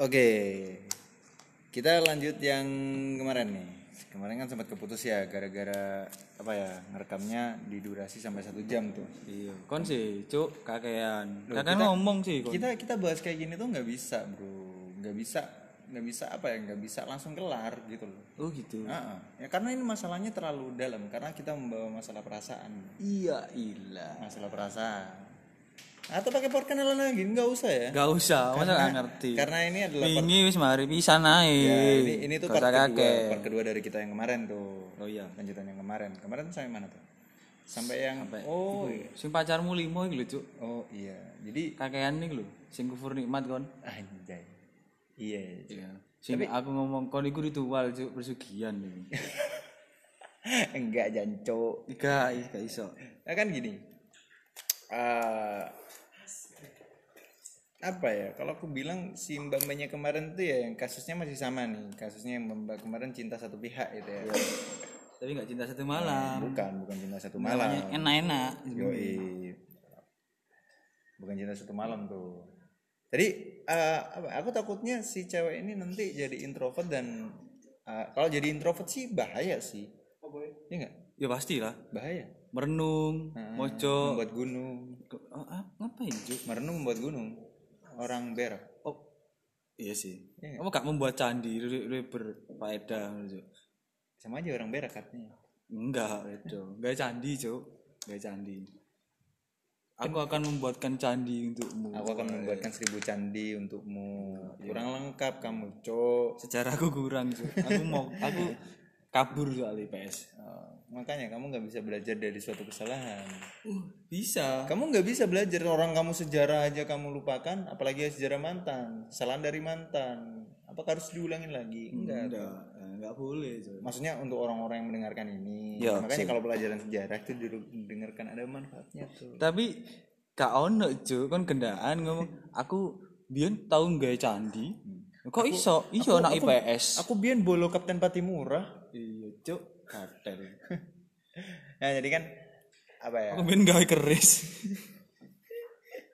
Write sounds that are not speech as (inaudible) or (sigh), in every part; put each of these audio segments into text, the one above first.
Oke, kita lanjut yang kemarin nih. Kemarin kan sempat keputus ya gara-gara apa ya ngerekamnya di durasi sampai satu jam tuh. Iya, kon sih, cuk, kakean. Kakean ngomong sih kon. Kita kita bahas kayak gini tuh nggak bisa bro, nggak bisa nggak bisa apa ya nggak bisa langsung kelar gitu loh. Oh gitu. Ah, ah. ya karena ini masalahnya terlalu dalam karena kita membawa masalah perasaan, Iya, ilah. masalah perasaan. Atau pakai perkenalan lagi nggak usah ya? Gak usah, masa ngerti. Karena ini adalah Ini wis mari pisan ae. ya, ini ini tuh part kedua, part kedua dari kita yang kemarin tuh. Oh iya. Lanjutan yang kemarin. Kemarin sampai mana tuh? Sampai yang oh Sing pacarmu limo iki lho, cuk. oh iya. Jadi Kakean iki lho, sing kufur nikmat kon. anjay. Iya. iya. Iya. Sing aku ngomong kon iku ritual, cuk, persugihan iki. (laughs) Enggak janco. Iga, gak iso. Nah, kan gini. Eh apa ya? Kalau aku bilang si mbak mbaknya kemarin tuh ya yang kasusnya masih sama nih. Kasusnya yang mbak kemarin cinta satu pihak itu ya. Tapi gak cinta satu malam. bukan bukan cinta satu malam. Enak-enak. Yoi. bukan cinta satu malam tuh. Jadi eh, apa aku takutnya si cewek ini nanti jadi introvert dan eh, kalau jadi introvert sih bahaya sih. Iya nggak? Ya pastilah. bahaya Merenung, mojo. membuat gunung Oh, ah, ngapain, cuk? merenung membuat gunung orang berak Oh, iya sih. Iya Kamu gak membuat candi, lu berfaedah, sama aja orang berak katanya Enggak, itu. Enggak candi, Cuk. Enggak candi. Aku akan membuatkan candi untukmu. aku akan membuatkan seribu candi untukmu kurang lengkap kamu cok Sejarahku kurang, Cuk. Aku mau aku (laughs) kabur soal IPS. Eh, makanya kamu nggak bisa belajar dari suatu kesalahan. Uh, bisa. kamu nggak bisa belajar. Orang kamu sejarah aja kamu lupakan apalagi sejarah mantan. Kesalahan dari mantan. Apakah harus diulangin lagi? Enggak Enggak, eh, enggak boleh, maksudnya untuk orang-orang yang mendengarkan ini. Ya, makanya kalau pelajaran sejarah itu didengarkan ada manfaatnya tuh. Tapi gak ono. Kon gendaan ngomong, aku biyen tau nggawe candi. Kok iso? Iso anak IPS. aku biyen bolo kapten Patimura Cuk. Katel. nah jadi kan apa ya Aku main gawe keris.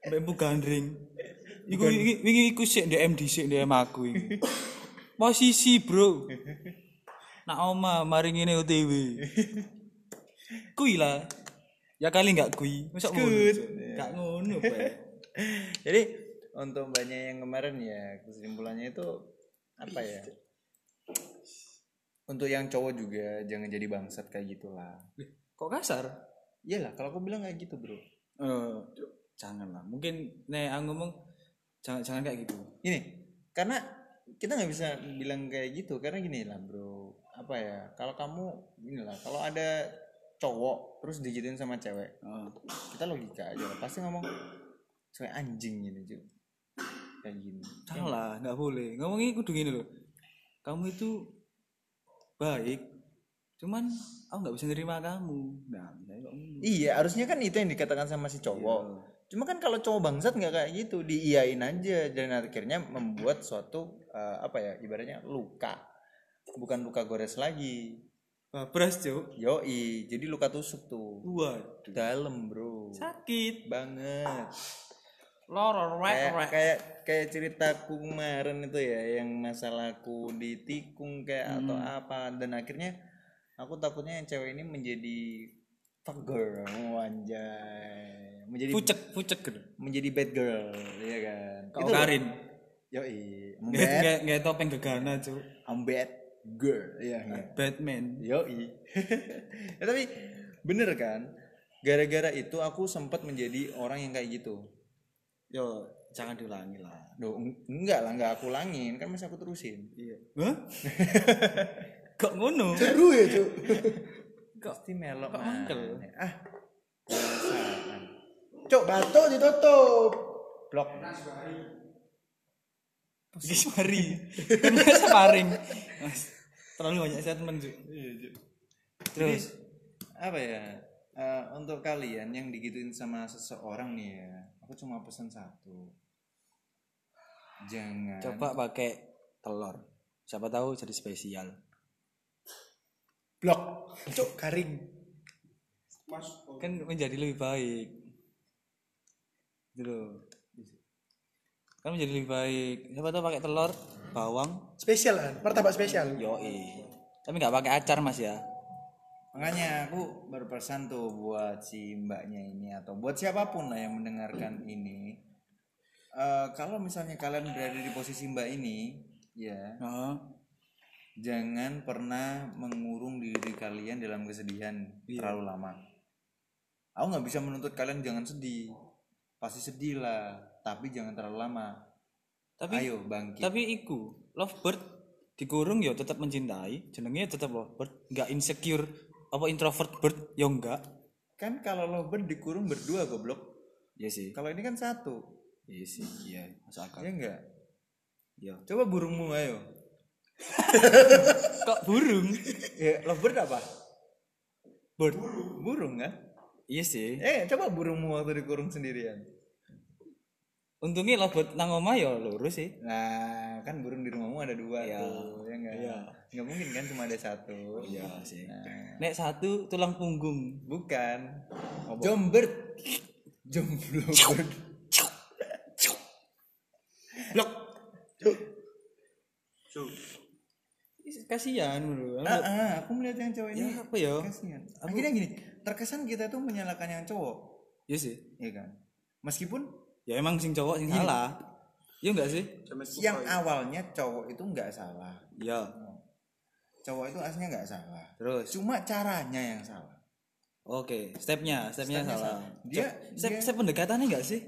Mbak Bu gandring. Iku iki iku sik DM dhisik DM aku iki. Posisi, Bro. Nak oma mari ngene OTW. Kui lah. Ya kali enggak kui. Masa? Enggak ngono. Jadi untuk mbaknya yang kemarin ya kesimpulannya itu apa ya? Untuk yang cowok juga jangan jadi bangsat kayak gitulah. Kok kasar? Iyalah kalau aku bilang kayak gitu bro. Eh, jangan lah. Mungkin nek aku ngomong jangan jangan kayak gitu. Ini karena kita nggak bisa bilang kayak gitu karena gini lah bro. Apa ya? Kalau kamu inilah kalau ada cowok terus digituin sama cewek, Heeh. kita logika aja lah. Pasti ngomong cewek anjing gitu cuy. Kayak gini. Salah, nggak boleh. Ngomongnya kudu gini loh. Kamu itu baik, cuman aku nggak bisa nerima kamu. Nah, misalnya. Iya, harusnya kan itu yang dikatakan sama si cowok. Cuma kan kalau cowok bangsat nggak kayak gitu, diiyain aja dan akhirnya membuat suatu eh, apa ya, ibaratnya luka. Bukan luka gores lagi. Babras, Cuk. Yoi, jadi luka tusuk tuh. Waduh. Dalam, Bro. Sakit. Banget. Loror Kayak kayak kayak ceritaku kemarin itu ya yang masalahku ditikung kayak atau apa dan akhirnya aku takutnya yang cewek ini menjadi fuck girl, anjay. Menjadi Pucek, pucek gitu. menjadi bad girl ya kan Kau Karin. yoi (laughs) I'm Nggak nggak- topeng gegana, Cuk. I'm bad girl ya kan Batman. yoi (laughs) ya, tapi bener kan gara-gara itu aku sempat menjadi orang yang kayak gitu Yo, jangan diulangi lah. Duh, eng- enggak lah enggak aku ulangin kan masih aku terusin Iya. Hah? (laughs) Kok ngono? seru ya cu (laughs) Kok pasti melok kok mangkel? ah cok batuk ditutup blok Iki mari. Sparring. Mas, Terlalu banyak statement, Cuk. Terus apa ya eh, untuk kalian yang digituin sama seseorang nih ya aku cuma pesan satu jangan coba pakai telur. Siapa tahu jadi spesial. blok cok garing Kan menjadi lebih baik. Gitu loh. kan menjadi lebih baik siapa tahu pakai telur bawang Spesial kan? Martabak spesial. yoi tapi nggak pakai acar mas ya makanya aku berpesan tuh buat si mbaknya ini atau buat siapa pun lah yang mendengarkan ini. Eh, kalau misalnya kalian berada di posisi mbak ini ya Heeh. jangan pernah mengurung diri kalian dalam kesedihan terlalu lama. Aku nggak bisa menuntut kalian jangan sedih. Pasti sedih lah tapi jangan terlalu lama. Tapi ayo bangkit. tapi iku lovebird dikurung ya tetap mencintai jenengnya tetap lovebird nggak insecure apa introvert bird? Ya enggak. Kan kalau lovebird dikurung berdua goblok. Iya sih. Kalau ini kan satu. Iya sih iya masuk akal. Ya enggak? Ya coba burungmu ayo. (laughs) Kok burung? Ya lovebird apa? Bird. Burung kan? Iya sih. Eh coba burungmu waktu dikurung sendirian untungnya lovebird nang omah ya lurus sih. Nah kan burung di rumahmu ada dua Iya. tuh ya enggak? Iya. nggak mungkin kan cuma ada satu. Iya sih. Nah, nek satu tulang punggung. Bukan. Jombird jomblo. Bird (laughs) blok. Kasihan bro ah, ah, aku melihat yang cowok ini. Ya apa ya? Kasihan. Akhirnya gini terkesan kita tuh menyalahkan yang cowok. Iya sih. Ya kan? Meskipun ya emang sing cowok sing salah. Iya enggak sih? Yang awalnya cowok itu nggak salah. Iya. Cowok itu aslinya nggak salah. Terus? Cuma caranya yang salah. Oke stepnya stepnya Stepnya salah. salah. Dia- step, dia- step pendekatannya enggak sih?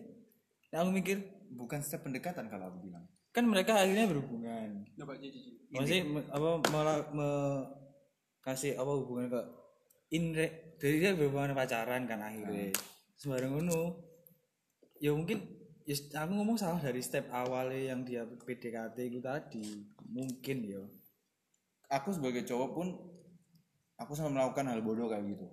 Nah, aku mikir. Bukan step pendekatan kalau aku bilang. Kan mereka akhirnya berhubungan. Masih apa malah me- kasih apa hubungan ke inre dari dia berhubungan pacaran kan akhirnya. Sembarang ngono ya mungkin ya aku ngomong salah dari step awalnya yang dia PDKT itu tadi. Mungkin ya. Aku sebagai cowok pun aku selalu melakukan hal bodoh kayak gitu.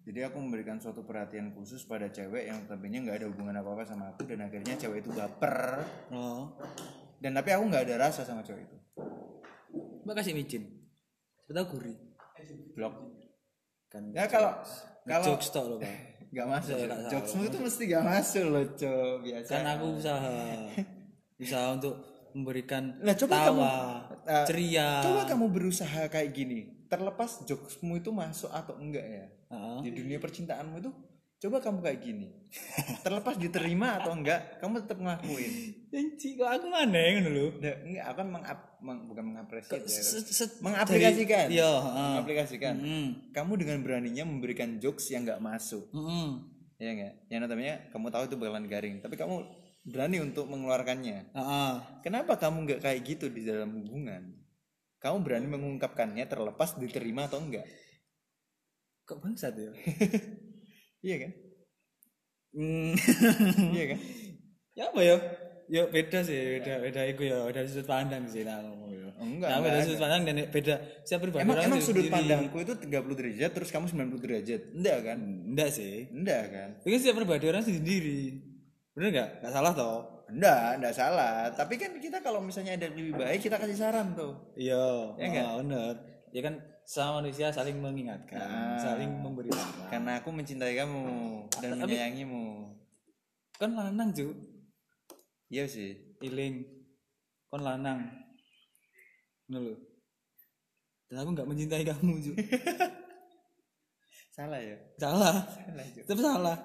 Jadi aku memberikan suatu perhatian khusus pada cewek yang tapinya nggak ada hubungan apa apa sama aku dan akhirnya cewek itu baper. Oh. Dan tapi aku nggak ada rasa sama cewek itu. Mbak kasih micin kita gurih. Blok. Kan ya kalau kalau jokes loh pak nggak masuk. jokesmu itu mesti nggak masuk loh cowok biasa kan aku usaha. Usaha untuk memberikan Nah, coba tawa kamu, uh, ceria. coba kamu berusaha kayak gini terlepas jokesmu itu masuk atau enggak ya Heeh. di dunia percintaanmu itu coba kamu kayak gini. Terlepas diterima atau enggak kamu tetap ngelakuin. (laughs) Anjing, kok aku mana lho? Nah, enggak akan mengap meng- bukan mengapresiasi ya. Se- se- mengaplikasikan dari- iya heeh. mengaplikasikan Mm. kamu dengan beraninya memberikan jokes yang enggak masuk Heeh. ya enggak yang namanya kamu tahu itu bakalan garing tapi kamu berani untuk mengeluarkannya Heeh. kenapa kamu enggak kayak gitu di dalam hubungan kamu berani mengungkapkannya terlepas diterima atau enggak kok bangsat ya (laughs) iya kan Hmm. iya kan ya apa ya ya beda sih beda beda itu ya beda sudut pandang sih nah. Ngomong ya enggak nah, beda enggak sudut pandang dan beda siapa pribadi emang emang sudut sendiri. pandangku itu 30 derajat terus kamu 90 derajat? Enggak kan? Enggak sih. Enggak kan? Itu kan setiap pribadi orang sendiri. Bener nggak? Nggak salah toh? Enggak enggak salah. Tapi kan kita kalau misalnya ada yang lebih baik kita kasih saran tuh iya. Ya nggak? oh, bener. Ya kan sama manusia saling mengingatkan Ah. saling memberi saran karena aku mencintai kamu dan Tapi- menyayangimu. kan lanang cu iya sih iling. Kon lanang. Lho. dan aku nggak mencintai kamu cu (laughs) salah ya? Salah. Tetap salah.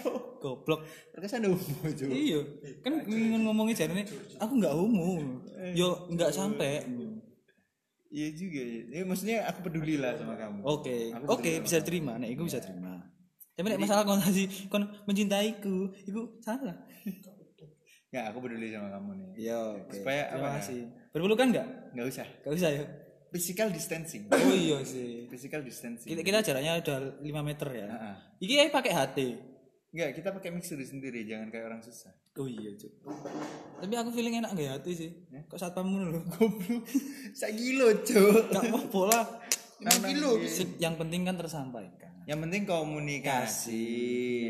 Cuk. goblok. Terkesan homo Jo. iya. Kan ingin ngomongin jarene aku nggak homo. Yo nggak sampai iya juga ya. ya maksudnya aku peduli lah sama kamu. Oke. Aku oke peduli bisa terima. nek iku bisa terima. Tapi nek masalah kon (laughs) tadi kon mencintaiku iku salah (laughs) ya aku peduli sama kamu nih. Iya oke. Supaya terima apa, kasih berpelukan nggak? Nggak usah. Nggak usah ya? Physical distancing. Oh iya sih. Physical distancing. Kita, kita jaraknya udah 5 meter ya? Ah, ah. iki pakai HT Enggak, kita pakai mixer sendiri, jangan kayak orang susah. oh iya cuk. Tapi aku feeling enak gak HT sih? Kok satpam ngono lho? Goblok. (laughs) Sak kilo, Cuk. gak apa lah. Lima kilo. Yang penting kan tersampaikan. Yang penting komunikasi,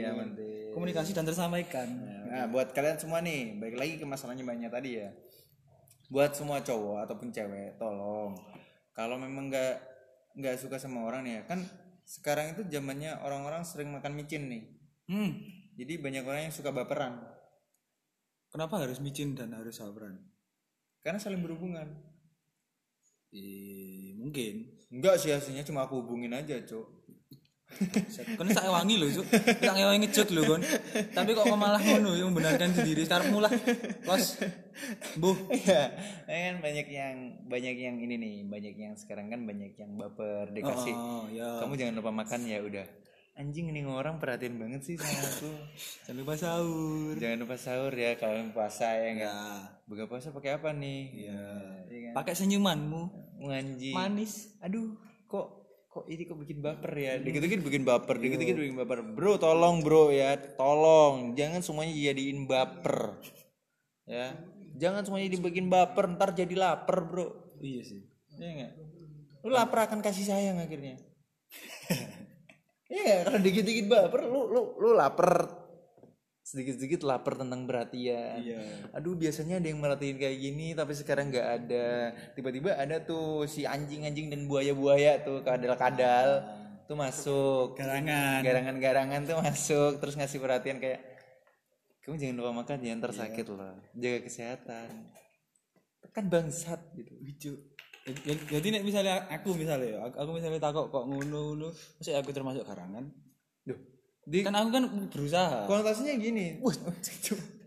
yang penting. komunikasi dan tersampaikan Nah, buat kalian semua nih, balik lagi ke masalahnya banyak tadi ya. Buat semua cowok ataupun cewek, tolong kalau memang nggak nggak suka sama orang nih ya, kan sekarang itu zamannya orang-orang sering makan micin nih. hmm Jadi banyak orang yang suka baperan. kenapa harus micin dan harus sabaran karena saling berhubungan eh mungkin enggak sih aslinya cuma aku hubungin aja cok kan sak wangi lho cuk sak wangi ngejut lho kon tapi kok malah ngono yang membenarkan sendiri karepmu lah los buh Iya, kan banyak yang banyak yang ini nih, banyak yang sekarang kan banyak yang baper dikasih. oh ya Kamu jangan lupa makan ya udah. Anjing nih orang perhatian banget sih sama aku. jangan lupa sahur jangan lupa sahur ya kalau puasa ya enggak. ya Buka puasa pakai apa nih? Iya. kan? pakai senyumanmu Anjing. manis Aduh, kok kok ini kok bikin baper ya? Dikit-dikit bikin baper, dikit-dikit bikin baper. Bro, tolong bro ya, tolong. Jangan semuanya jadiin baper. Ya. Jangan semuanya dibikin baper, ntar jadi lapar, bro. iya sih Iya enggak? Lu lapar akan kasih sayang akhirnya. (laughs) Iya? Kalau dikit-dikit baper, lu lu lu lapar sedikit-sedikit lapar tentang perhatian. Iya. Aduh biasanya ada yang merhatiin kayak gini tapi sekarang nggak ada. Tiba-tiba ada tuh si anjing-anjing dan buaya-buaya tuh kadal-kadal tuh masuk. garangan Garangan-garangan tuh masuk terus ngasih perhatian kayak kamu jangan lupa makan ya ntar sakit loh. Jaga kesehatan. Kan bangsat gitu. lucu Ya- jadi misalnya aku misalnya ya, aku, misalnya takut kok ngono ngono masih aku termasuk garangan Duh, di kan aku kan berusaha konotasinya gini. Wah,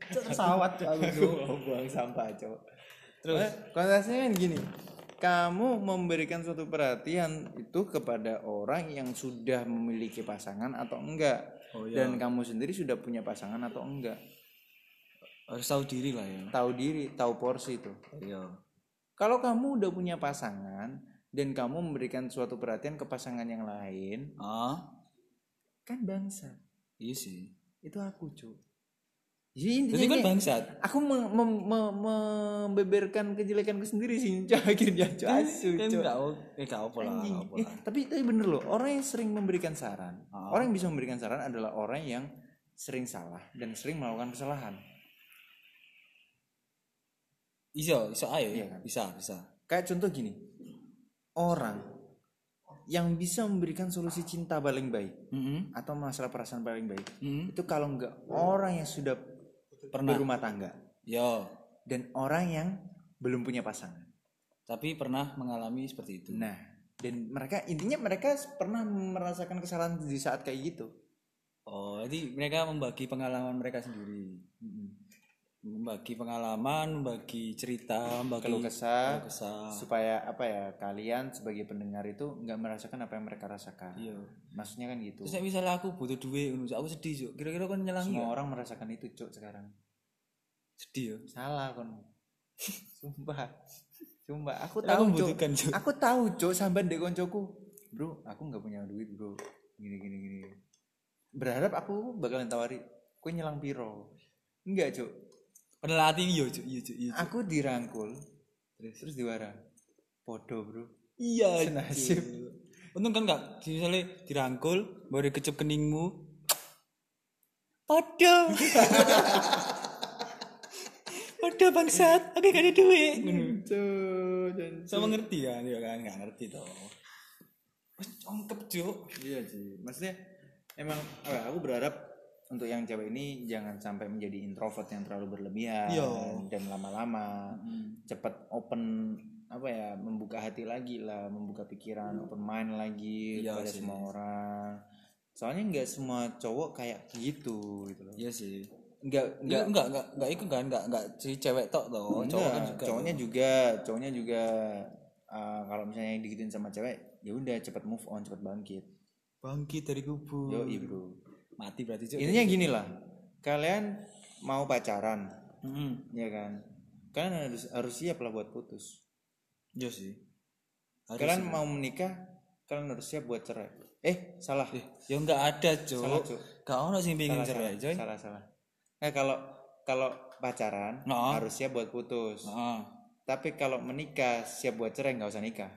pesawat aku Oh, buang sampah, cowok. Terus konotasinya kan gini. Kamu memberikan suatu perhatian itu kepada orang yang sudah memiliki pasangan atau enggak. Oh, iya. Dan kamu sendiri sudah punya pasangan atau enggak. harus tahu diri lah ya Tahu diri, tahu porsi itu. iya Kalau kamu udah punya pasangan dan kamu memberikan suatu perhatian ke pasangan yang lain, ah kan bangsa. iya sih Itu aku, cu. Jadi intinya kan bangsat aku mem- mem- mem- membeberkan kejelekanku sendiri sih Cok. (laughs) akhirnya Cok. asu kan Cok. nggak o- eh nggak apa lah Anjing. nggak apa Eh, tapi tapi bener loh orang yang sering memberikan saran Ah. orang yang bisa memberikan saran adalah orang yang sering salah dan sering melakukan kesalahan bisa bisa ayo Iya kan? bisa bisa kayak contoh gini orang yang bisa memberikan solusi cinta paling baik Mm-mm. atau masalah perasaan paling baik Mm-mm. itu kalau enggak orang yang sudah Pernah. berumah tangga yo dan orang yang belum punya pasangan tapi pernah mengalami seperti itu Nah, dan mereka intinya mereka pernah merasakan kesalahan di saat kayak gitu. oh jadi mereka membagi pengalaman mereka sendiri membagi pengalaman membagi cerita membagi Keluh kesah keluh kesah supaya apa ya kalian sebagai pendengar itu nggak merasakan apa yang mereka rasakan. iya Maksudnya kan gitu. terus misalnya aku butuh duit aku sedih Cuk. kira-kira kan nyelangi Semua nggak? orang merasakan itu, Cuk, sekarang. sedih ya Salah kon. (laughs) Sumpah. Sumpah, aku Aku tahu, Cuk. membutuhkan, Cuk. Aku tahu, Cuk, sambat dek koncoku. Bro, aku nggak punya duit, Bro. Gini gini gini. Berharap aku bakalan tawari, kue nyelang piro. Enggak, Cuk. Pernah latih Cuk. Cuk. iya Cuk. Aku dirangkul terus terus diwara. Podo, Bro. iya (laughs) Senasib. Cuk. untung kan enggak misalnya dirangkul baru kecup keningmu Podo. (laughs) Podo bangsat, aku gak ada duit. Sama ngerti kan, ya kan nggak ngerti toh. Wes congkep Cuk. Iya sih. Maksudnya emang apa, aku berharap untuk yang cewek ini jangan sampai menjadi introvert yang terlalu berlebihan Iya. dan lama-lama cepat open apa ya membuka hati lagi lah membuka pikiran open mind lagi Iya kepada sih. semua orang soalnya nggak semua cowok kayak gitu gitu loh Iya sih. nggak nggak enggak enggak enggak itu kan enggak enggak si cewek tok toh, cowok kan juga. cowoknya juga cowoknya juga uh, kalau misalnya yang digituin sama cewek ya udah cepet move on cepet bangkit bangkit dari kubur. yo bro Mati berarti Cuk. intinya gini lah kalian mau pacaran Mm-mm. ya kan kalian harus harus siap lah buat putus Iya sih. Harus kalian mau menikah kalian harus siap buat cerai eh salah ya enggak ada, Cuk. Salah, Cuk. Gak ono sing pengen salah, cerai, salah, coy. salah salah eh kalau kalau pacaran Nah. harus siap buat putus Heeh. tapi kalau menikah siap buat cerai nggak usah nikah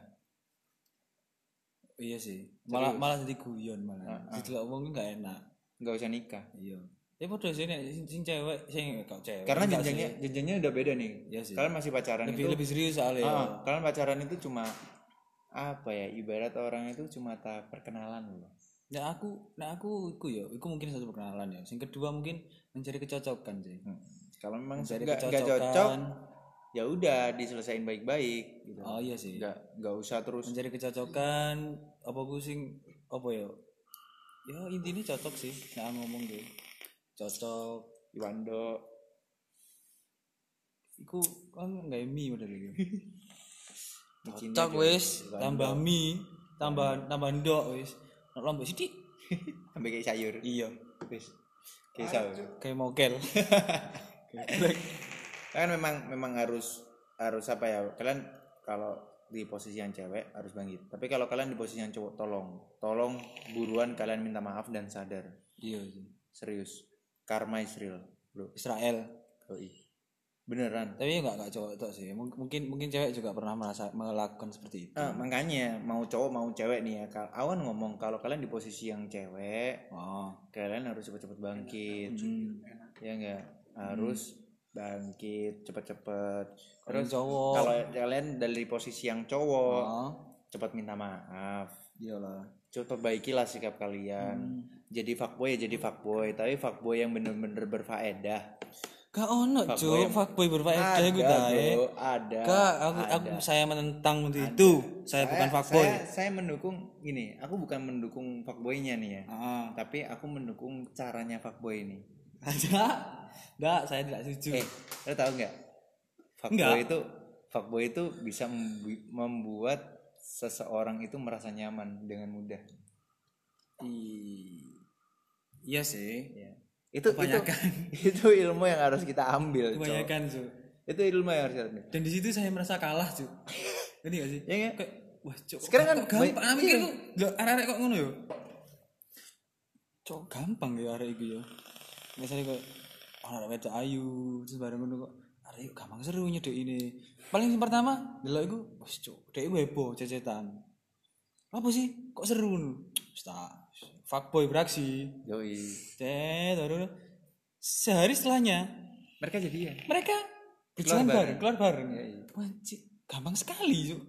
Iya sih. Malah malah jadi guyon malah. Ah, Jadi ngomong enggak enak. Nggak usah nikah Iya. Ya sih nek sing, sing cewek sing kok cewek. karena jenjangnya jenjangnya udah beda nih Iya sih. kalian masih pacaran lebih itu lebih serius soalnya. ya. Ah, kalian pacaran itu cuma apa ya ibarat orang itu cuma tahap perkenalan loh Nah aku, nah aku, iku ya, iku mungkin satu perkenalan ya. Yang kedua mungkin mencari kecocokan sih. Hmm. kalau memang Mencari nggak cocok ya udah diselesain baik-baik gitu oh iya sih nggak nggak usah terus mencari kecocokan apa gue sing apa ya ya intinya cocok sih. Nah ngomong tuh cocok Iwando iku kan nggak mie udah gitu Bikinnya cocok wis Iwando. tambah mie tambah tambah ndok wis Nek lombok sidik sampai (laughs) kayak sayur. Iya. Wis kayak sayur. Kayak mokel (laughs) (laughs) kan memang memang harus harus apa ya? Kalian kalau di posisi yang cewek harus bangkit. Tapi kalau kalian di posisi yang cowok tolong. Tolong buruan kalian minta maaf dan sadar. Iya sih. Serius. Karma is real bro. Israel. Yoi. beneran. Tapi nggak nggak cowok tok sih. Mung- mungkin mungkin cewek juga pernah merasa melakukan seperti itu. Ah, makanya mau cowok mau cewek nih ya. Kal- awan ngomong kalau kalian di posisi yang cewek oh. kalian harus cepet-cepet bangkit. Hmm. ya enggak harus bangkit cepet-cepet. Terus cowok. kalau kalian dari posisi yang cowok oh cepat minta maaf. Iyalah. Coba perbaikilah sikap kalian. Jadi fuckboy ya jadi fuckboy. Tapi fuckboy yang bener-bener berfaedah. Gak ono yang- fuckboy berfaedah ada gue tae. bro. ada Kak, aku ada. aku saya menentang untuk itu. Saya bukan fuckboy. saya, saya mendukung gini aku bukan mendukung fuckboynya nih ya. Ah. tapi aku mendukung caranya fuckboy ini (laughs) Ada? Enggak, saya tidak setuju. eh lo tau nggak fuckboy itu fuckboy itu bisa membu- membuat seseorang itu merasa nyaman dengan mudah I- Iya sih. ya. itu Kebanyakan. itu (laughs) itu ilmu yang harus kita ambil Cok. Kebanyakan, Cuk. itu ilmu yang harus kita ambil Dan di situ saya merasa kalah, Cuk. (laughs) Ngerti gak sih? ya nggak? Kayak wah, Cuk. Sekarang kok kan gampang. mikir iya. tuh, lho, arek-arek kok ngono yo. Cuk, gampang ya arek iki yo. Misalnya kok arek wedok ayu, terus bareng ngono kok arek yuk gampang seru nyedek ini. Paling yang pertama delok iku, wis Cuk, dek iku heboh cecetan. Apa sih? Kok seru ngono? Wis tak fuckboy beraksi. Yoi. Cet, baru sehari setelahnya mereka jadian mereka Keluar berjalan bareng. bareng, keluar bareng. Iya. Wajib, gampang sekali, Cuk.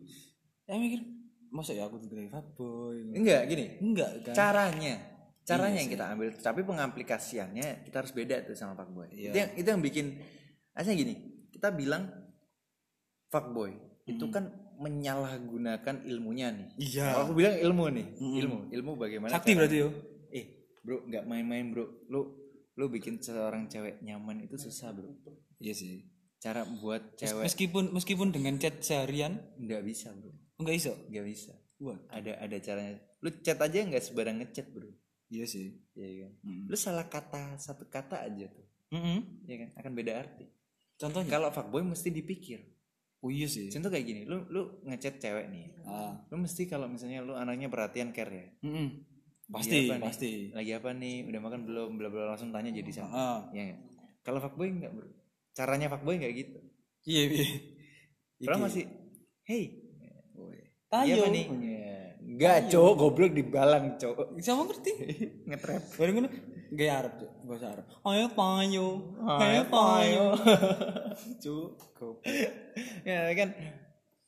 Saya mikir, masa ya aku jadi fuckboy? enggak gini Enggak kan? caranya caranya Iya yang kita ambil tapi pengaplikasiannya kita harus beda tuh sama fuckboy. Iya. itu yang itu yang bikin aslinya gini kita bilang fuckboy itu kan menyalahgunakan ilmunya nih. Iya. kalau aku bilang ilmu nih ilmu ilmu bagaimana Sakti cara- berarti yo. eh bro nggak main-main bro. Lu lu bikin seorang cewek nyaman itu susah bro. Iya sih. cara buat cewek Meskipun meskipun dengan chat seharian? Nggak bisa bro. Enggak iso. nggak bisa. Wah, ada ada caranya. Lu chat aja nggak sebarang ngechat bro iya sih. Iya kan Mm. lu salah kata satu kata aja tuh Mm-mm. ya kan akan beda arti Contohnya? kalau fuckboy mesti dipikir Oh iya sih. contoh kayak gini lu lu ngechat cewek nih Ah. lu mesti kalau misalnya lu anaknya perhatian care ya Mm-mm. Lagi Pasti, apa nih? pasti. lagi apa nih udah makan belum bla bla langsung tanya jadi sama Ah. ya nggak? kalau fuckboy enggak bro caranya fuckboy enggak gitu Iya, iya. kalau Iki. masih hey Tayo. iya apa nih Ya. Enggak cowok goblok dibalang cowok Siapa ngerti? (laughs) ngetrap Baru ngono gaya Arab, Cuk. bahasa Arab. Ayo payo. Ayo, payo. (laughs) Cuk. Goblok. ya kan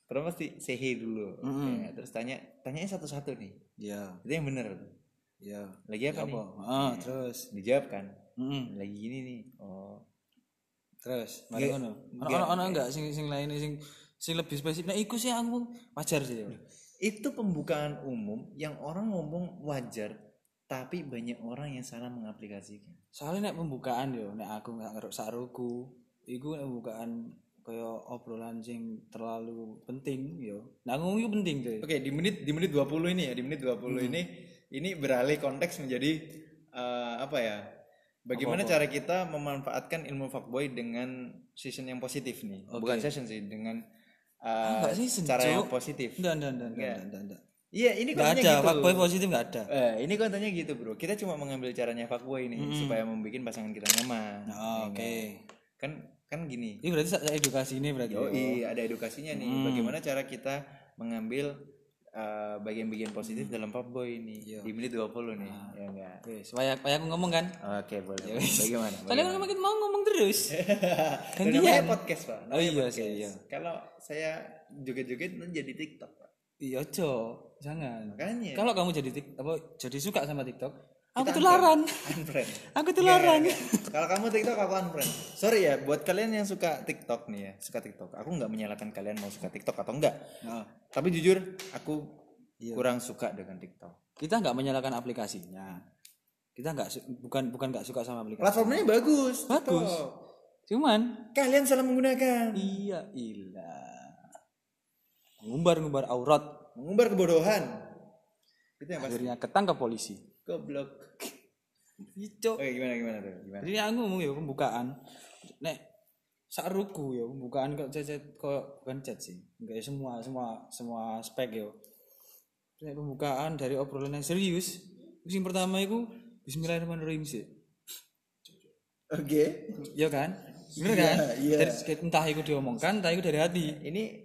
terus pasti say hey dulu Mm-mm. Ya, terus tanya tanyanya satu-satu nih Iya. itu yang bener. Iya. lagi apa, nih Apa? Ah, terus. dijawab kan Mm-mm. lagi gini nih oh Terus, mari Nggak- ngono. Ono ono enggak sing sing lain sing sing lebih spesifik. Nah, iku sih aku wajar sih. Itu pembukaan umum yang orang ngomong wajar tapi banyak orang yang salah mengaplikasikan. Soalnya nek pembukaan yo, nek aku nggak ngeruk saruku, iku nek pembukaan kaya obrolan sing terlalu penting yo. Nah, ngomong itu penting cuy. oke di menit di menit 20 ini ya di menit 20 ini ini beralih konteks menjadi eh, apa ya bagaimana cara kita memanfaatkan ilmu fuckboy dengan season yang positif nih. Bukan season sih dengan eh, enggak season, cara yang positif Enggak, enggak, enggak, enggak, enggak, enggak. iya ini kontennya ada, gitu fuckboy positif enggak ada. Eh, ini kontennya gitu bro kita cuma mengambil caranya fuckboy nih supaya membuat pasangan kita nyaman Oh, Oke. kan kan gini Ini berarti edukasi ini berarti. Oh iya, ada edukasinya nih. Bagaimana cara kita mengambil uh, bagian-bagian positif dalam fuckboy ini di menit 20 nih. Ya enggak. Supaya supaya aku ngomong kan. Oke, boleh. Bagaimana? Soalnya kan makin mau ngomong terus. (laughs) Kan namanya podcast, Pak. Oh iya sih, iya. Kalau saya joget-joget nanti jadi TikTok, Pak. Iya, Cok. Jangan. Makanya. Kalau kamu jadi tik apa jadi suka sama TikTok, Aku unfriend Aku tularan. Iya, iya, iya. kalau kamu TikTok aku unfriend sorry ya buat kalian yang suka TikTok nih ya suka TikTok aku nggak menyalahkan kalian mau suka TikTok atau enggak Nah, tapi jujur aku Iya. kurang suka dengan TikTok kita nggak menyalahkan aplikasinya. Kita nggak bukan bukan nggak suka sama aplikasi. platformnya bagus Bagus. TikTok. Cuman kalian salah menggunakan iya ilah. Ngumbar-ngumbar aurat mengumbar kebodohan itu yang pasti akhirnya ketangkap polisi. Goblok Ico. oke gimana gimana tuh gimana Jadi aku ngomong ya pembukaan. Nek saruku ya pembukaan kok chat kok bukan chat sih. Enggak ya semua semua semua spek ya. Nek pembukaan dari obrolan yang serius, yang pertama itu Bismillahirrahmanirrahim sih. oke Iya kan? Bener kan? iya. Dari, entah itu diomongkan, entah itu dari hati. ini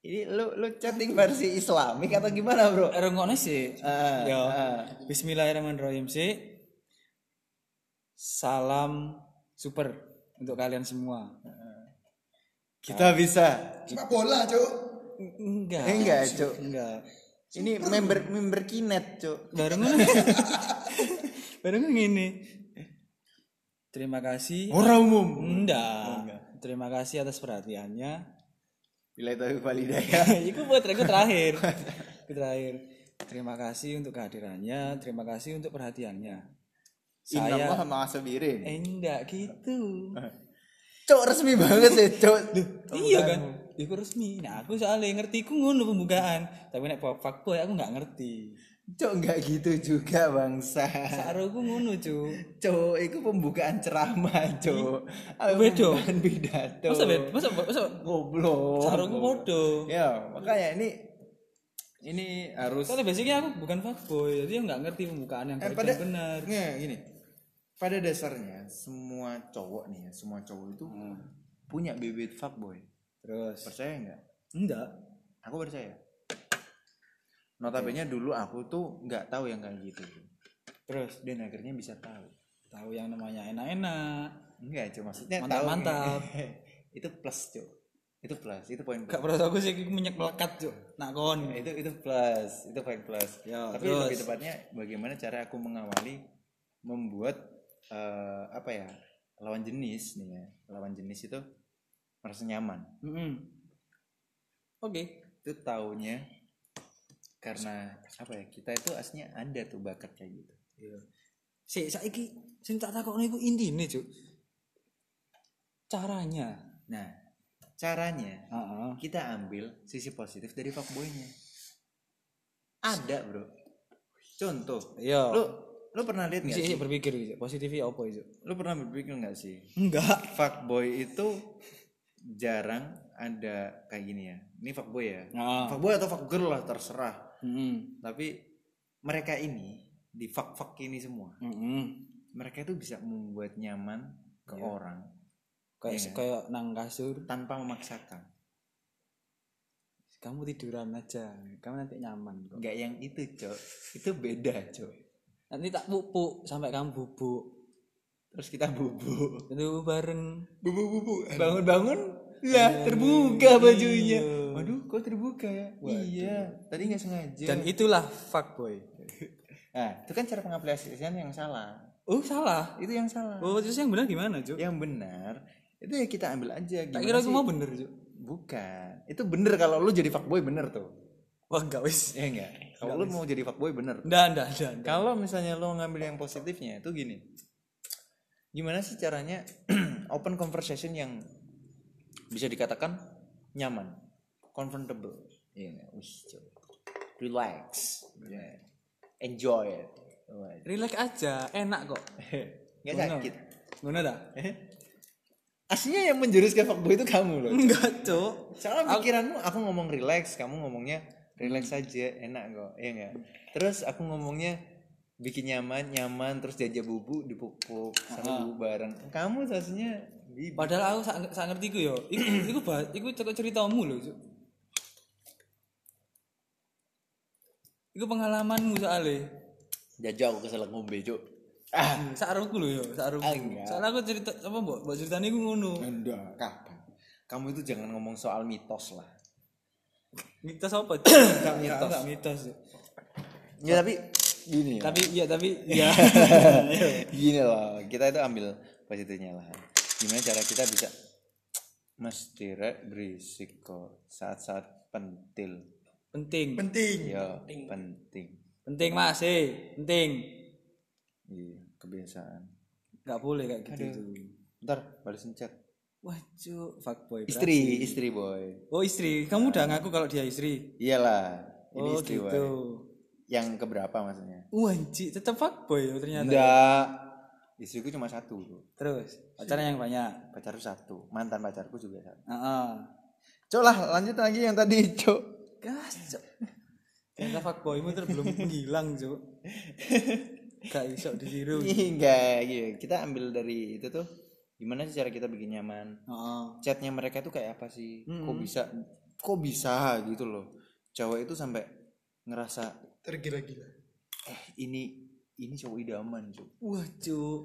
ini lu lu chatting versi Islamik atau gimana bro Rongoknya sih. Ah, ya. ah. Bismillahirrahmanirrahim sih. Salam super untuk kalian semua. kita bisa Sepak bola, Cuk. Enggak. Eh, enggak, Cuk. Enggak. ini member member kinet cuk Bareng. (laughs) Bareng ngene. Terima kasih. orang umum Enggak. Terima kasih atas perhatiannya. Bila itu validaya (laughs) Iku buat aku terakhir. Terakhir. Terima kasih untuk kehadirannya, terima kasih untuk perhatiannya. Saya maha sabirin eh, enggak gitu. cuk resmi banget ya cuk iya kan? Iku resmi. Nah, aku soalnya ngerti ku ngono pembukaan. Tapi nek fuckboy aku nggak ngerti. Cuk enggak gitu juga bangsa Saroku ngono, Cuk. cuk itu pembukaan ceramah cuk Apa Beda. pembukaan pidato Masa bet? Masa masa goblok saroku podo. ya makanya ini ini harus Soalnya basicnya aku bukan fuckboy, jadi aku nggak ngerti pembukaan yang Eh, pada benar. Nggak, gini pada dasarnya semua cowok nih ya semua cowok itu punya bibit fuckboy Terus percaya nggak enggak. aku percaya notabene dulu aku tuh nggak tahu yang kayak gitu Terus dan akhirnya bisa tahu tahu yang namanya enak-enak. enggak cuma maksudnya Mantap, tahu mantap. (laughs) itu plus cuk itu plus itu poin plus Gak pernah aku sih minyak melekat, Cuk. Nak kon. itu itu plus itu poin plus Ya, tapi terus. lebih tepatnya bagaimana cara aku mengawali membuat eh, apa ya lawan jenis nih ya lawan jenis itu merasa nyaman Mm-mm. Oke. itu taunya karena apa ya kita itu aslinya ada tuh bakat kayak gitu Iya. Si saiki sing tak takokno iku intine, Cuk. Caranya. nah caranya Heeh. kita ambil sisi positif dari fuckboynya ada bro contoh Iya. lu lu pernah lihat nggak sih berpikir iki, positifnya apa itu? lu pernah berpikir nggak sih Enggak. fuckboy itu jarang ada kayak gini ya ini fuckboy ya Nah. fuckboy atau fuckgirl lah terserah Heeh. tapi mereka ini di fuck fuck ini semua Heeh. mereka itu bisa membuat nyaman ke Iya. orang Kayak kayak nang kasur, tanpa memaksakan kamu tiduran aja. Kamu nanti nyaman kok. nggak yang itu cok itu beda cok Nanti tak pupuk sampai kamu bubuk. terus kita bubuk Itu bareng. bubu bubu bangun bangun lah terbuka bajunya waduh kok terbuka ya iya tadi nggak sengaja Dan itulah fuckboy. (laughs) nah itu kan cara pengaplikasian yang salah Oh, salah. itu yang salah Oh, terus yang benar gimana, Cuk? yang benar itu ya kita ambil aja Tak gimana kira aku sih? mau bener, Cuk. bukan itu bener kalau lu jadi fuckboy bener tuh Wah, enggak wis. ya enggak kalau lu mau jadi fuckboy bener Nggak, nggak, nggak. nggak. kalau misalnya lu ngambil yang positifnya itu gini gimana sih caranya (clears throat) open conversation yang bisa dikatakan nyaman comfortable Iya, wis, Cok. relax Yeah. enjoy it Relax aja, enak kok. (laughs) nggak sakit Ngono dah? aslinya yang menjurus ke fuckboy itu kamu loh Enggak, Cuk. Soalnya pikiranmu aku ngomong relax, kamu ngomongnya relax saja, enak kok. Iya enggak? Terus aku ngomongnya bikin nyaman, nyaman terus jajah bubu dipupuk sama bubu bareng. Kamu bibi. Padahal aku sak sak ngerti ku yo. Iku iku (clears throat) bah, iku cerita ceritamu lho, Cuk. Iku pengalamanmu soalnya. Jajah aku kesel ngombe, Cuk. Ah, Sak aruku lho yo, sak aruku. Ah, enggak. Soalnya aku cerita apa mbok mbok ceritane iku ngono. enggak, kapan? Kamu itu jangan ngomong soal mitos lah. Mitos apa? Enggak (coughs) mitos. Enggak mitos. Ya tapi gini ya. Tapi iya tapi (laughs) iya. gini loh kita itu ambil positifnya lah gimana cara kita bisa mesti rek berisik kok saat-saat pentil penting. Penting. ya penting Penting Mas, eh, penting. iya kebiasaan Enggak boleh kayak gitu tuh. ntar balesin chat Wah, cuk, fuckboy. istri istri boy Oh, istri. Kamu udah ngaku kalau dia istri. iyalah ini Oh, istri gitu. boy yang keberapa maksudnya Wah, anjir, tetap fuckboy ternyata. enggak istriku cuma satu bro. Terus, pacarnya yang banyak. pacarku satu mantan pacarku juga satu Heeh. cok lah lanjut lagi yang tadi cok Gas, cuk. Ternyata fuckboymu terus belum menghilang, cuk. Gak iso ditiru. enggak gitu kita ambil dari itu tuh gimana sih cara kita bikin nyaman Heeh. chatnya mereka tuh kayak apa sih kok bisa kok bisa gitu loh cowok itu sampai ngerasa Tergila-gila. eh ini ini cowok idaman cuk Wah, cuk.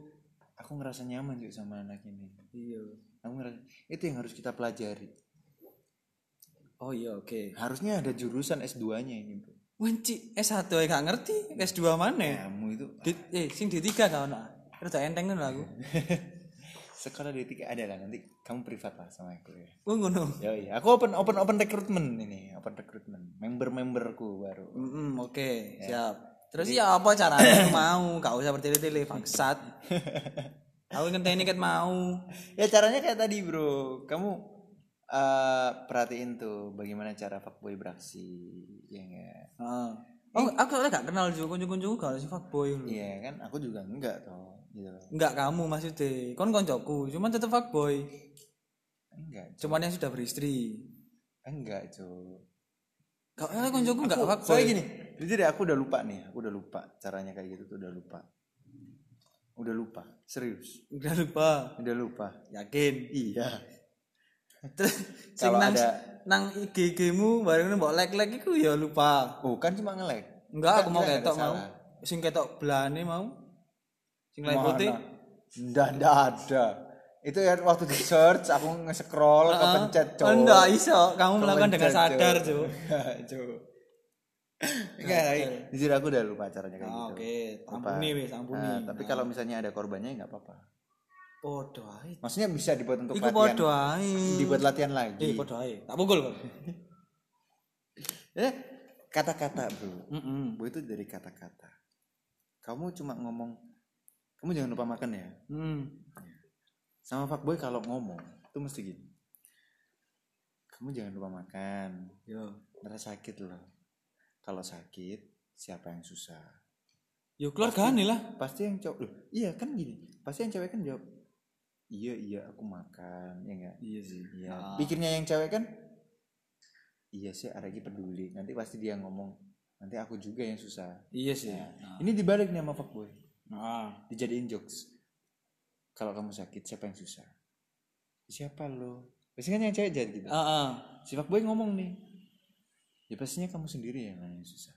aku ngerasa nyaman cuk sama anak ini Iya. aku ngerasa itu yang harus kita pelajari Oh iya, oke. harusnya ada jurusan S2 nya ini bro Wanci S1 ya gak ngerti, S2 mana? kamu itu Di, eh, sing D3 kau nak. Rada enteng kan aku. (laughs) sekolah D3 ada lah nanti kamu privat lah sama aku ya Oh ngono. ya iya aku open open open recruitment ini open recruitment member memberku baru Mm oke, siap. Terus ya apa caranya aku (coughs) mau? Gak usah bertele-tele bangsat. (laughs) aku ngenteni ket mau. ya caranya kayak tadi bro kamu eh perhatiin tuh bagaimana cara fuckboy beraksi ya enggak Heeh. Oh, aku soalnya gak kenal juga kunjung-kunjung gak sih fuckboy lho. iya kan aku juga enggak toh gitu loh Enggak kamu maksudnya. Kon koncoku, cuman tetep fuckboy. enggak Cuman yang sudah beristri. enggak cuy Gak ada koncoku enggak Aku- fuckboy. soalnya gini jujur ya aku udah lupa nih aku udah lupa caranya kayak gitu tuh udah lupa udah lupa serius Udah lupa. udah lupa Yakin. iya Terus Kalau nang ada- nang IG-mu bareng mbok like-like iku ya lupa. oh kan cuma nge-like Enggak, aku mau ketok mau. Sing ketok belane mau. Sing lain putih. Nggak, nggak ada. Itu ya waktu di search aku nge-scroll kepencet cowok. Enggak iso, kamu melakukan dengan sadar, Cuk. (laughs) Enggak, jujur aku udah lupa caranya kayak Ah, gitu. Oke, Lupa. ampuni wis, ampuni. Nah, tapi kalau misalnya ada korbannya nggak apa-apa. Podo ae. Maksudnya bisa dibuat untuk Iku latihan. podo ae. Dibuat latihan Eh, lagi. podo ae. Tak pukul kok. (laughs) Eh, kata-kata, Bro. Heeh. Bu itu dari kata-kata. Kamu cuma ngomong kamu jangan lupa makan ya. Hmm. Sama fuckboy kalau ngomong itu mesti gini. Kamu jangan lupa makan. Yo. Ntar sakit loh. Kalau sakit, siapa yang susah? Yo keluargane lah. Pasti yang cowok. Loh, iya kan gini. Pasti yang cewek kan jawab. Iya iya aku makan, ya enggak? Iya sih. Iya. Ah. Pikirnya yang cewek kan Iya sih, ada lagi peduli. Nanti pasti dia ngomong, nanti aku juga yang susah. Iya sih. Ini dibalik nih sama fuckboy. Nah. Dijadiin jokes. Kalau kamu sakit, siapa yang susah? Siapa lo? Biasanya kan yang cewek jadi gitu. Heeh. Si fuckboy ngomong nih. Ya pastinya kamu sendiri yang yang susah.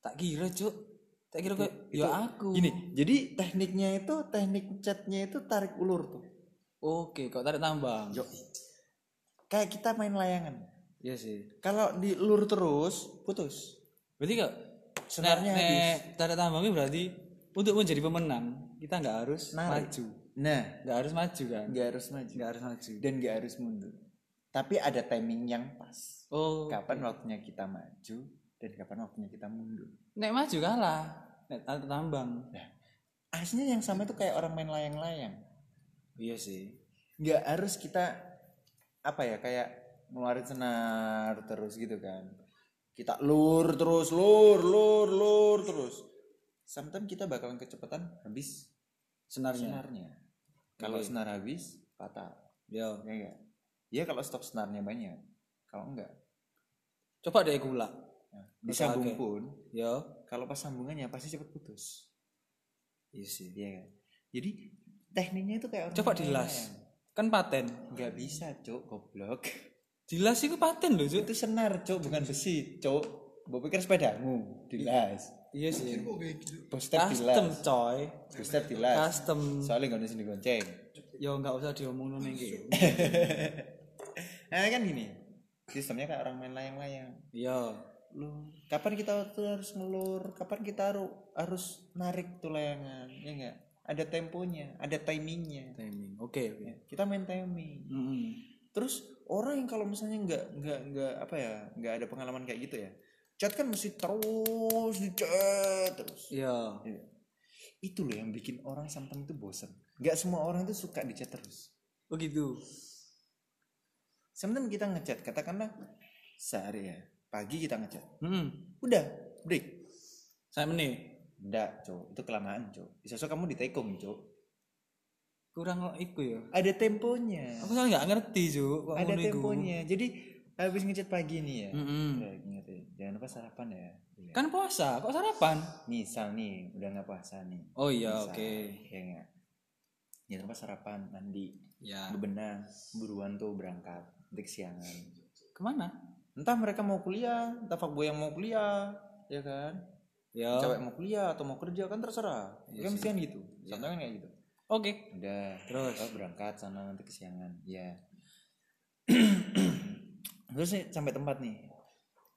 Tak kira, Cuk. Tak kira kayak Itu- ya aku. Gini, jadi tekniknya itu teknik chatnya itu tarik ulur tuh. Oke, kok tarik tambang. Yo. Kayak kita main layangan. Iya sih. Kalau diulur terus, putus. Berarti kok Senarnya nek tarik tambangnya berarti untuk menjadi pemenang kita nggak harus Narik. maju, Nah, nggak harus maju kan? nggak harus maju Nggak harus maju. dan nggak harus mundur. Tapi ada timing yang pas. Oh, Kapan waktunya kita maju dan kapan waktunya kita mundur. nek maju kalah. Nek tambang. Nah, aslinya yang sama itu kayak orang main layang-layang. Iya sih. Nggak harus kita apa ya kayak ngeluarin senar terus gitu kan. Kita lur terus, lur, lur, lur terus. Sometimes kita bakalan kecepatan habis Senarnya. senarnya. Kalau senar habis, patah. Ya enggak? Ya kalau stok senarnya banyak. Kalau enggak, Coba deh gula. nah, disambung Oke. pun Yo. kalau pas sambungannya pasti cepet putus. Iya sih. Iya kan? Jadi tekniknya itu kayak orang Coba dilas. Kan paten. Nggak bisa, Cuk, goblok. Dilas itu paten loh, Cuk. itu senar, Cuk, bukan besi, Cuk. Mbok pikir sepedamu, dilas. Iya sih. Kok kayak gitu? Booster Custom, dilas. coy. Booster dilas. Custom. Soalnya nggak ada sini gonceng. Yo nggak usah diomong nih (laughs) gitu. Nah kan gini, sistemnya kayak orang main layang-layang. Yo. loh kapan kita tuh harus ngelur? Kapan kita harus harus narik tuh layangan? Ya enggak ada temponya ada timingnya. Timing oke oke. Ya, kita main timing. Mm-mm. terus orang yang kalau misalnya nggak nggak nggak apa ya nggak ada pengalaman kayak gitu ya chat kan mesti terus di chat terus. Ya Iya. itu loh yang bikin orang sometimes itu bosen. Nggak semua orang itu suka di chat terus. Oh gitu sometimes kita ngechat katakanlah sehari ya. Pagi kita ngechat Mm-mm. udah break. Saya menit. Enggak cok itu kelamaan cok bisa so kamu ditekung cok kurang iku ya? Ada temponya. Aku soalnya nggak ngerti kok ada iku. temponya. Jadi habis ngechat pagi nih ya? Mm-mm. Ya, ingat ya, jangan lupa sarapan ya. Iya. kan puasa kok sarapan? Misal nih udah nggak puasa nih. Oh iya oke. ya nggak? Jangan lupa sarapan mandi. Ya. Bebenah buruan tuh berangkat nanti kesiangan. Ke mana? Entah mereka mau kuliah entah fuckboy yang mau kuliah ya kan? Ya. Cewek mau kuliah atau mau kerja kan terserah. Iya kan kan gitu. Sometimes kan kayak gitu. Oke. Udah. Terus? kita berangkat sana nanti kesiangan. Ya (clears throat) terus nih sampai tempat nih.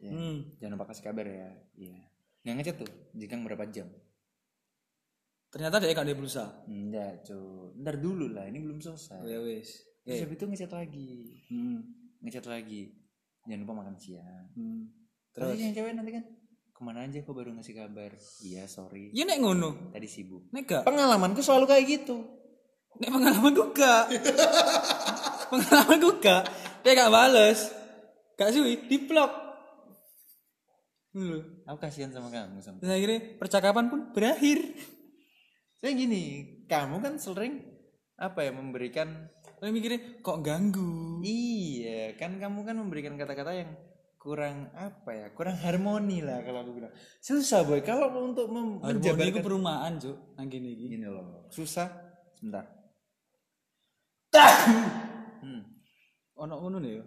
Ya. Hmm. jangan lupa kasih kabar ya. Iya. Nggak ngechat tuh jika berapa jam. Ternyata dia kan dia berusaha enggak cuy ntar dulu lah ini belum selesai. Oh, ya wis terus eh. habis itu ngechat lagi. Hmm. ngechat lagi. Jangan lupa makan siang. Hmm. terus yang cewek nanti kan ke mana aja kok baru ngasih kabar? Iya sorry. Ya nek ngono. Tadi sibuk. Nek gak? Pengalamanku selalu kayak gitu. Nek pengalaman gue gak? (laughs) Pengalaman gue gak? Dia gak bales. Gak suwi di blok dulu aku kasihan sama kamu sama dan akhirnya percakapan pun berakhir. Saya gini kamu kan sering apa ya memberikan Tapi mikirnya kok ganggu iya kan kamu kan memberikan kata-kata yang kurang apa ya kurang harmoni lah kalau aku bilang susah boy kalau untuk mem- Harmoni itu perumahan cuk nang gini iki. gini loh susah sebentar hmm. Ono ngono nih ya.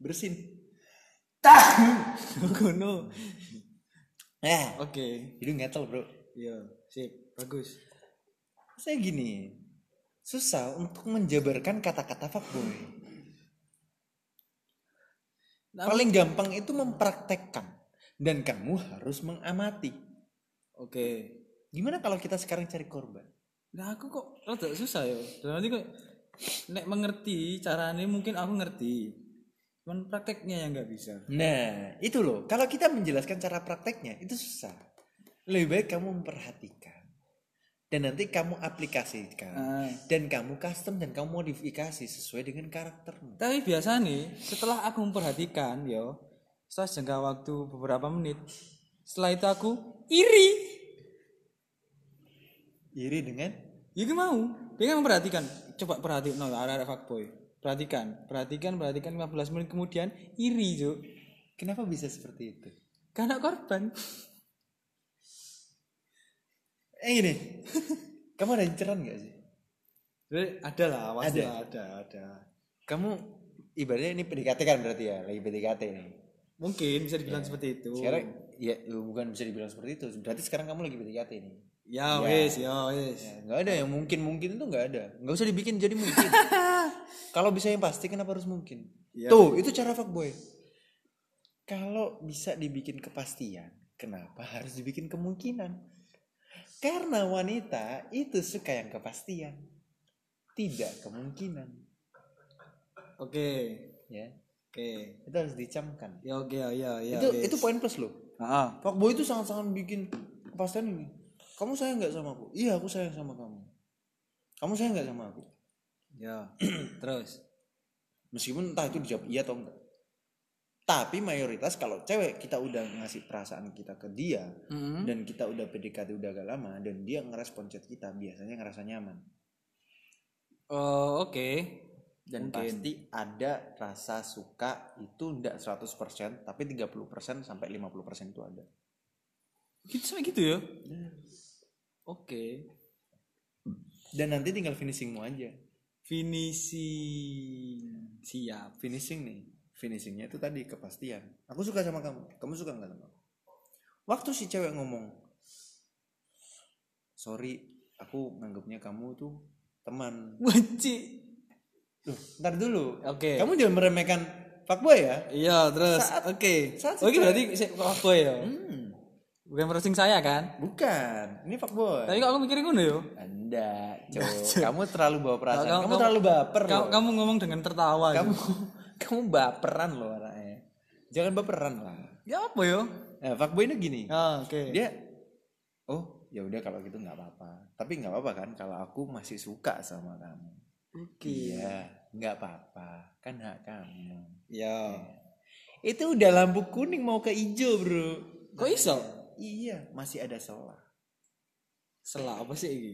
bersin (laughs) Ngono. eh Oke. itu ngetel bro Iya, sip. Bagus. saya gini susah untuk menjabarkan kata-kata fuckboy Nah, paling gampang itu mempraktekkan dan kamu harus mengamati Oke. gimana kalau kita sekarang cari korban Nah, aku kok rada susah ya. Dan nanti kok nek mengerti caranya mungkin aku ngerti. Cuman prakteknya yang nggak bisa. nah itu loh kalau kita menjelaskan cara prakteknya itu susah lebih baik kamu memperhatikan dan nanti kamu aplikasikan Ah. dan kamu custom dan kamu modifikasi sesuai dengan karaktermu Tapi biasa nih, setelah aku memperhatikan, yo, setelah jangka waktu beberapa menit, setelah itu aku iri. iri dengan Ya gue mau. Dia kan memperhatikan. Coba perhatiin, no, ada ada fuckboy. Perhatikan, perhatikan, perhatikan 15 menit kemudian iri, Juk. kenapa bisa seperti itu Karena korban. Eh gini (laughs) kamu ada inceran gak sih? Jadi, ada lah, pasti Ada. ada, ada. kamu ibaratnya ini PDKT kan berarti ya lagi PDKT nih Mungkin bisa dibilang seperti itu. sekarang ya bukan bisa dibilang seperti itu. Berarti sekarang kamu lagi PDKT nih Ya wes, ya wes. Ya, nggak ada yang mungkin mungkin itu nggak ada. Nggak usah dibikin jadi mungkin. (laughs) Kalau bisa yang pasti kenapa harus mungkin? Ya. tuh itu cara fuckboy. Kalau bisa dibikin kepastian kenapa harus dibikin kemungkinan karena wanita itu suka yang kepastian tidak kemungkinan Oke. ya Oke. itu harus dicamkan Ya oke, ya, ya, ya. itu wes. itu poin plus loh Ah, fuckboy itu sangat-sangat bikin kepastian ini kamu sayang nggak sama aku iya aku sayang sama kamu kamu sayang nggak sama aku ya. (clears throat) Terus. meskipun entah itu dijawab iya atau enggak tapi mayoritas kalau cewek kita udah ngasih perasaan kita ke dia Mm-mm. dan kita udah PDKT udah agak lama dan dia ngerespon chat kita biasanya ngerasa nyaman Oh, oke. dan Mungkin. pasti ada rasa suka itu enggak 100% tapi 30% sampai 50% itu ada Gitu sampai gitu ya? Oke. dan nanti tinggal finishingmu aja Finishing. Siap. finishing nih finishingnya itu tadi kepastian aku suka sama kamu kamu suka nggak sama aku waktu si cewek ngomong sorry aku nganggapnya kamu tuh teman Wajib. Duh, ntar dulu Oke. kamu jangan meremehkan fuckboy ya Iya, terus oke. secara- berarti fuckboy ya. hmm, Bukan roasting saya kan? bukan ini fuckboy Tapi kok aku mikirin ngono yo. anda cowok kamu terlalu bawa perasaan Kamu- kamu, kamu- terlalu baper Kamu, kamu ngomong dengan tertawa. kamu gitu. Kamu baperan loh anaknya jangan baperan lah Ya apa yo? nah fuckboy ini gini Ah, oke. dia oh ya udah kalau gitu nggak apa-apa tapi nggak apa-apa kan kalau aku masih suka sama kamu Oke. iya nggak apa-apa kan hak kamu Ya. itu udah lampu kuning mau ke hijau bro Kok iso? iya masih ada celah Selah apa sih ini?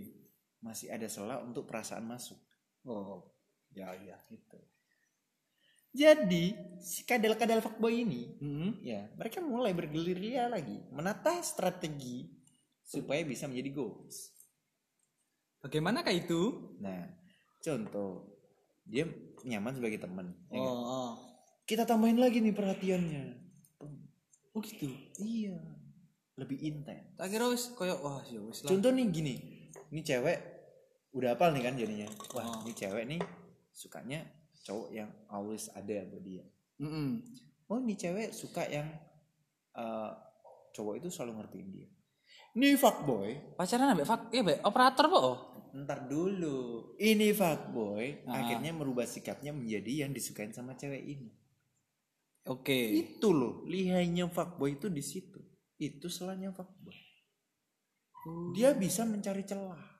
masih ada celah untuk perasaan masuk Oh. Ya, ya. gitu jadi si kadal-kadal fuckboy ini Hmm. ya mereka mulai bergerilya lagi menata strategi supaya bisa menjadi goals Bagaimanakah itu? nah contoh dia nyaman sebagai teman ya Oh, kan? oh. kita tambahin lagi nih perhatiannya Oh gitu. iya lebih intens Tak kira wis koyo wah ya wis lah. contoh nih gini ini cewek udah apal nih kan jadinya wah Oh. ini cewek nih sukanya cowok yang always ada buat dia Mm-mm. oh ini cewek suka yang eh, cowok itu selalu ngertiin dia ini fuckboy Pacaran ambek fak ya mbak operator po. oh? ntar dulu ini fuckboy Ah. akhirnya merubah sikapnya menjadi yang disukain sama cewek ini Oke. itu loh lihainya fuckboy itu di situ itu selanya fuckboy dia bisa mencari celah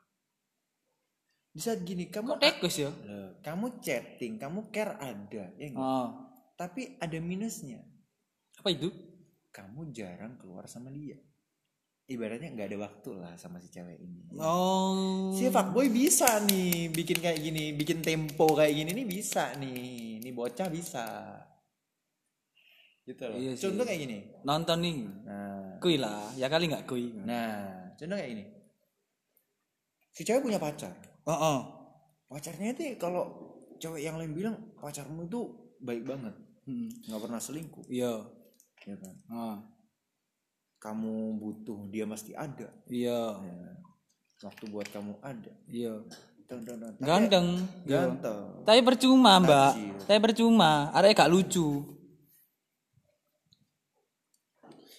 di saat gini kamu tekus ya? Kamu chatting kamu care ada ya nggak? Oh. tapi ada minusnya Apa itu? kamu jarang keluar sama dia ibaratnya nggak ada waktu lah sama si cewek ini Oh. si fuckboy bisa nih bikin kayak gini bikin tempo kayak gini nih bisa nih ini bocah bisa gitu loh Iya sih. contoh kayak gini Nonton nih. nah Kui lah, ya kali nggak kui. nah contoh kayak gini si cewek punya pacar Oh, oh. pacarnya itu kalau cewek yang lain bilang pacarmu itu baik banget Hmm. nggak pernah selingkuh Iya. ya kan Ah. kamu butuh dia pasti ada Iya. Ya. waktu buat kamu ada Iya. Tapi Ganteng. Iya. ganteng Tapi percuma, Mbak. Tapi percuma, arek gak lucu.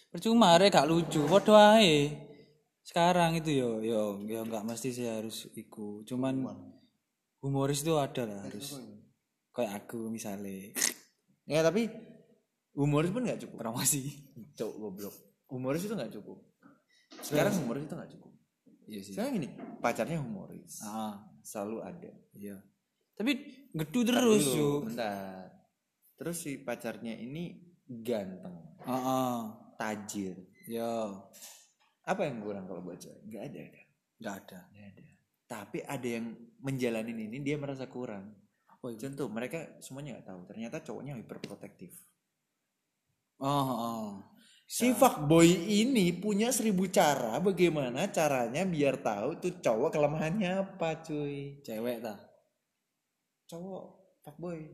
Percuma arek gak lucu. Padha ae. Sekarang itu yo yo yo nggak mesti sih harus iku. Cuman humoris itu ada lah harus. Kayak aku misalnya. (laughs) ya tapi humoris pun nggak cukup Promosi. cowok goblok humoris itu nggak cukup sekarang humoris itu nggak cukup Iya sih. sekarang gini pacarnya humoris Ah, selalu ada iya. Tapi gedu terus yo. bentar terus si pacarnya ini ganteng Heeh. tajir Yo, apa yang kurang kalau buat cewek nggak ada kan enggak ada. nggak ada tapi ada yang menjalanin ini dia merasa kurang Apa itu? contoh mereka semuanya nggak tahu ternyata cowoknya hyperprotektif Oh, oh. Si fuckboy ini punya seribu cara bagaimana caranya biar tahu tuh cowok kelemahannya apa cuy. Cewek ta. Cowok fuckboy.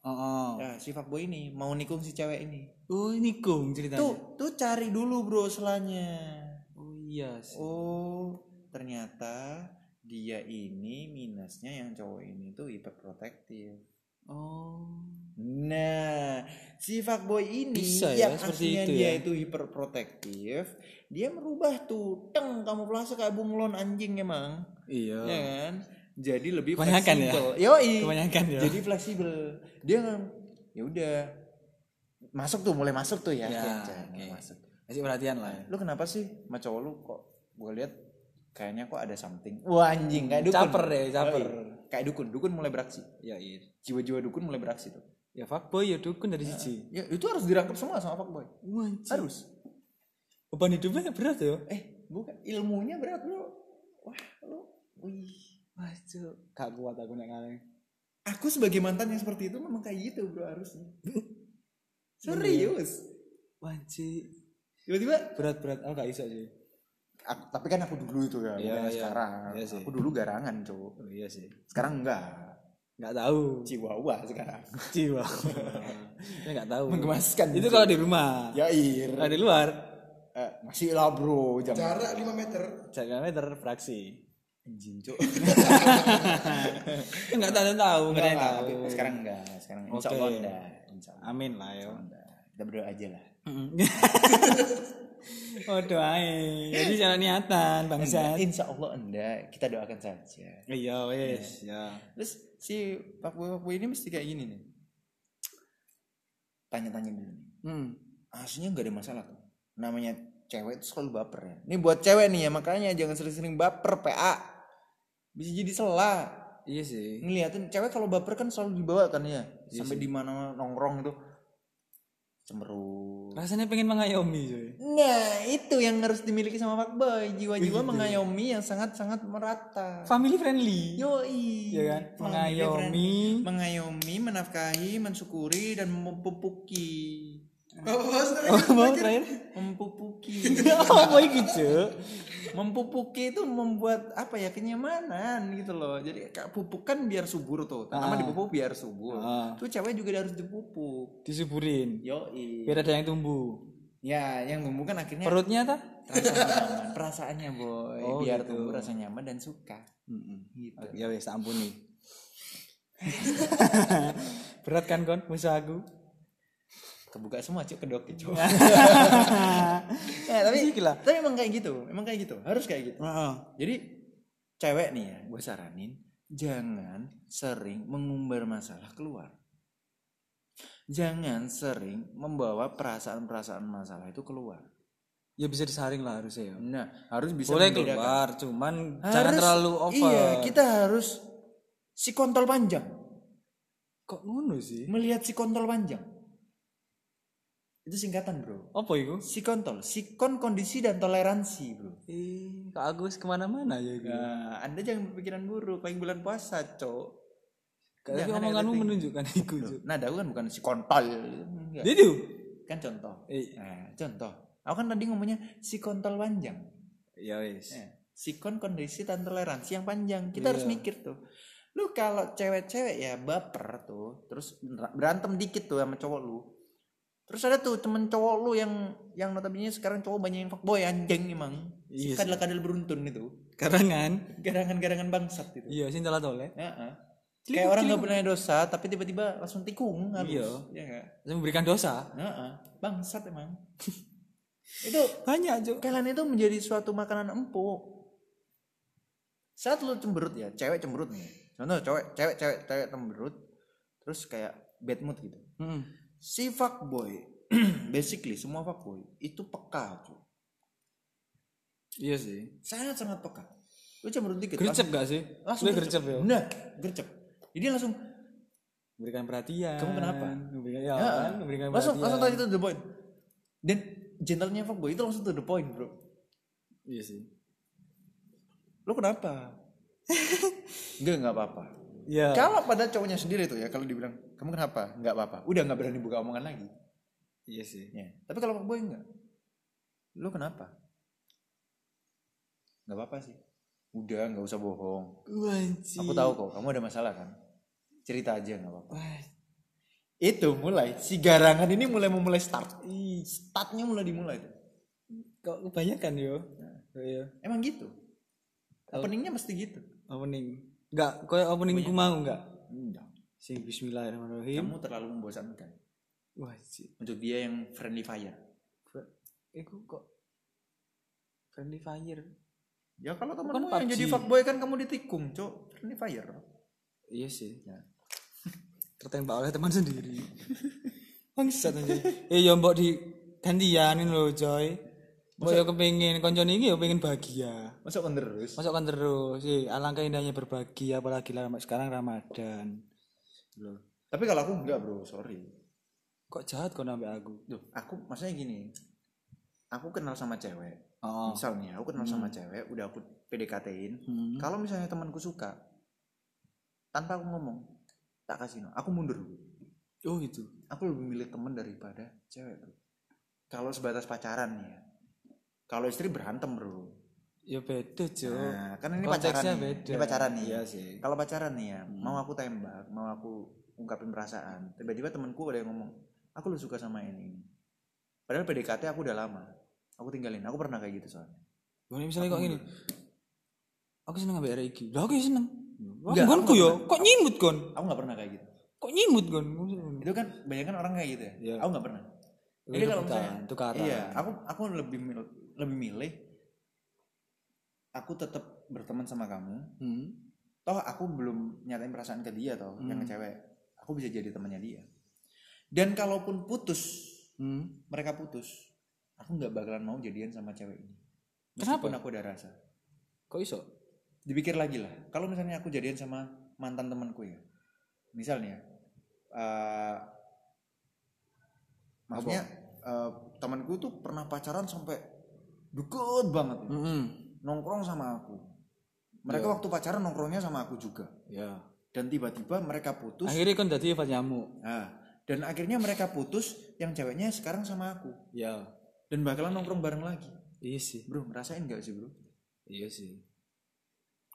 Oh, oh. Nah, si fuckboy ini mau nikung si cewek ini. Oh, ini kong ceritanya. Tuh, tuh cari dulu bro selanya. Iya sih. Oh, ternyata dia ini minusnya yang cowok ini tuh hyperprotektif. Oh. Nah, si fuckboy ini Bisa ya, yang seperti aslinya itu dia ya. itu hiperprotektif, dia merubah tuh, teng kamuflase kayak bunglon anjing emang, Iya. ya kan? Jadi lebih Kebanyakan ya? fleksibel. Yoi. Kebanyakan ya. Jadi fleksibel. Dia ya udah masuk tuh, mulai masuk tuh ya. Ya, cek, oke. masuk. Kasih perhatian lah. ya. Lu kenapa sih sama cowok lu kok gue lihat kayaknya kok ada something. Wah anjing kayak dukun. Caper deh, caper. Yoi. Kayak dukun, dukun mulai beraksi. Ya iya. Jiwa-jiwa dukun mulai beraksi tuh. Ya fuckboy ya dukun dari siji. Ya itu harus dirangkap semua sama fuckboy. Wanci. Harus. Beban hidupnya berat ya. Eh, bukan ilmunya berat bro. Wah, lu. Wih. Wah, cuk. Gak kuat aku nek. Aku sebagai mantan yang seperti itu memang kayak gitu bro harusnya. (laughs) Serius. Wanci. Tiba-tiba. Berat-berat aku gak iso sih. Aku, tapi kan aku dulu itu ya, Iya, bukan iya. sekarang. Iya sih. aku dulu garangan cowok. Oh iya sih. Sekarang enggak. Gak tahu. Chihuahua sekarang. Jiwa. ya gak tahu. Menggemaskan. Itu kalau di rumah. Ya ir. Kalau di luar. Eh, masih lah bro, jangan. Jarak 5 meter. Jaga meter fraksi. Anjing cok. Enggak (laughs) tahu tahu, Enggak, tahu. tapi sekarang enggak, sekarang insya. Allah Allah Amin lah yo. kita berdoa aja lah oh (laughs) doain. Jadi jangan niatan bangsat. insya Allah enggak kita doakan saja. Iya wes ya. terus si pak boy pak boy ini mesti kayak gini nih. Tanya-tanya dulu nih. Hmm. aslinya nggak ada masalah tuh. Namanya cewek itu selalu baper ya. Ini buat cewek nih ya makanya jangan sering-sering baper PA bisa jadi salah Iya sih. ngeliatin cewek kalau baper kan selalu dibawa kan ya. Sampai di mana nongkrong itu cemberut Rasanya pengen mengayomi coy. nah itu yang harus dimiliki sama fuckboy jiwa-jiwa mengayomi yang sangat-sangat merata Family friendly. yoi Iya kan? Family Mengayomi. friendly. mengayomi menafkahi mensyukuri dan mempupuki Oh, Oh, mau terakhir? mempupuki Apa iki, Cuk? Mempupuki itu membuat apa ya kenyamanan gitu loh. Jadi pupuk kan biar subur tuh. Tanaman dipupuk biar subur. Ah. tuh cewek juga harus dipupuk. Disuburin. yoi. Biar ada yang tumbuh. ya yang tumbuh kan akhirnya Perutnya rasa nyaman. Perasaannya boy. Oh, biar gitu. tumbuh rasa nyaman dan suka. Gitu. Ya wes, tak ampuni. (laughs) Berat kan kon? Usaha aku? Kebuka semua cuk kedok cuk ya, (laughs) tapi Gila. tapi emang kayak gitu emang kayak gitu harus kayak gitu Heeh. jadi cewek nih ya gue saranin jangan sering mengumbar masalah keluar jangan sering membawa perasaan-perasaan masalah itu keluar Ya bisa disaring lah harusnya ya. nah harus bisa Boleh keluar, cuman Harus- jangan terlalu over. iya kita harus si kontol panjang Kok ngono sih? melihat si kontol panjang itu singkatan bro. Apa itu? si kontol sikon kondisi dan toleransi bro. Eh, Kak Agus ke mana-mana ya gitu. nah, anda jangan berpikiran buruk. Lagi bulan puasa cok. Jangan omonganmu menunjukkan itu. Nah aku kan bukan si kontol. Dia tuh. kan contoh. Eh, nah, contoh. Aku kan tadi ngomongnya si kontol panjang. Ya wes. Eh, sikon kondisi dan toleransi yang panjang. Kita harus mikir tuh. Lu kalau cewek-cewek ya baper tuh. Terus berantem dikit tuh sama cowok lu terus ada tuh temen cowok lu yang yang notabene sekarang cowok banyak yang fuckboy anjing emang Iya si kadal-kadal beruntun itu Karangan. garangan-garangan bangsat itu Iya, sing telat oleh. Heeh. kayak orang nggak punya dosa tapi tiba-tiba langsung tikung halus Iya. ya enggak Saya memberikan dosa. Heeh. bangsat emang (laughs) itu Banyak, Cuk. kalian itu menjadi suatu makanan empuk saat lu cemberut ya cewek cemberut nih contoh cewek cewek cewek cewek cemberut terus kayak bad mood gitu Heeh. Si fuckboy (clears throat) basically semua fuckboy itu peka tuh Iya sih. sangat sangat peka lu cemberut dikit Gercep gak sih? langsung Lu gercep ya. nah gercep jadi langsung Memberikan perhatian. Kamu kenapa? Memberikan ya, ya, kan? Memberikan langsung perhatian. langsung tadi to the point dan gentlenya fuckboy itu langsung to the point bro Iya sih. lu kenapa (laughs) enggak enggak apa-apa Iya. Kalau pada cowoknya sendiri tuh ya, kalau dibilang kamu kenapa? Nggak apa-apa. Udah nggak berani buka omongan lagi. Iya sih. Ya. Tapi kalau boy enggak, lu kenapa? Nggak apa-apa sih. Udah nggak usah bohong. Wajib. Aku tahu kok, kamu ada masalah kan. Cerita aja nggak apa-apa. Itu mulai si garangan ini mulai memulai start. Startnya mulai dimulai tuh. Kok kebanyakan yo? Iya. Emang gitu. Openingnya mesti gitu. Opening. Enggak, koyo opening ku mau enggak? Enggak. Sing bismillahirrahmanirrahim. Kamu terlalu membosankan Wajib. untuk dia yang friendly fire. Iku kok friendly fire. Ya kalau Bukan temenmu yang PUBG. jadi fuckboy kan kamu ditikung, cok. Friendly fire. Iya sih. Ya. (laughs) Tertembak oleh teman sendiri. (laughs) Bangsat aja. Eh ya mbok di gantianin lho, coy. Yo kepengin koncone iki yo pengen bahagia. Masuk kan terus. Masuk kan terus. Eh, alangkah indahnya berbagi apalagi lah sekarang Ramadan. Loh. Tapi kalau aku enggak, Bro. Sorry. Kok jahat kok sampai aku? Duh, aku maksudnya gini. Aku kenal sama cewek. Oh. Misalnya, aku kenal sama cewek, udah aku PDKT-in. Hmm. Kalau misalnya temanku suka, tanpa aku ngomong, tak kasih no. Aku mundur dulu. Oh gitu. Aku lebih milih teman daripada cewek, Bro. Kalau sebatas pacaran nih ya. Kalau istri berantem, Bro. Ya beda, Cuk. Nah, kan ini Konteksnya pacaran nih. beda. Ini pacaran nih. Iya sih. Kalau pacaran nih ya, mau aku tembak, mau aku ungkapin perasaan, tiba-tiba temanku ada yang ngomong, aku lu suka sama ini. Padahal PDKT aku udah lama. Aku tinggalin. Aku pernah kayak gitu soalnya. Boleh misalnya kok gini. Aku seneng ambek arek iki. Lah aku ya seneng. Enggak, Enggak, aku yo. Kok nyimut kon? Aku nggak pernah kayak gitu. Kok nyimut kan itu kan banyak kan orang kayak gitu ya Iya. aku nggak pernah jadi kalau misalnya tukaran. iya aku aku lebih lebih milih aku tetap berteman sama kamu. Hmm. toh aku belum nyatain perasaan ke dia toh yang ke cewek. Aku bisa jadi temannya dia. Dan kalaupun putus Hmm. mereka putus aku nggak bakalan mau jadian sama cewek ini. Kenapa? meskipun aku udah rasa. Kok iso? Dipikir lagi lah. Kalau misalnya aku jadian sama mantan temanku ya misalnya eh maksudnya eh, temanku tuh pernah pacaran sampai deket banget hmm. nongkrong sama aku. Mereka waktu pacaran nongkrongnya sama aku juga. Ya dan tiba-tiba mereka putus. Akhirnya kan jadi obat nyamuk nah, dan akhirnya mereka putus yang ceweknya sekarang sama aku. Ya dan bakalan nongkrong bareng lagi. Iya sih. Bro ngerasain gak sih bro? Iya sih.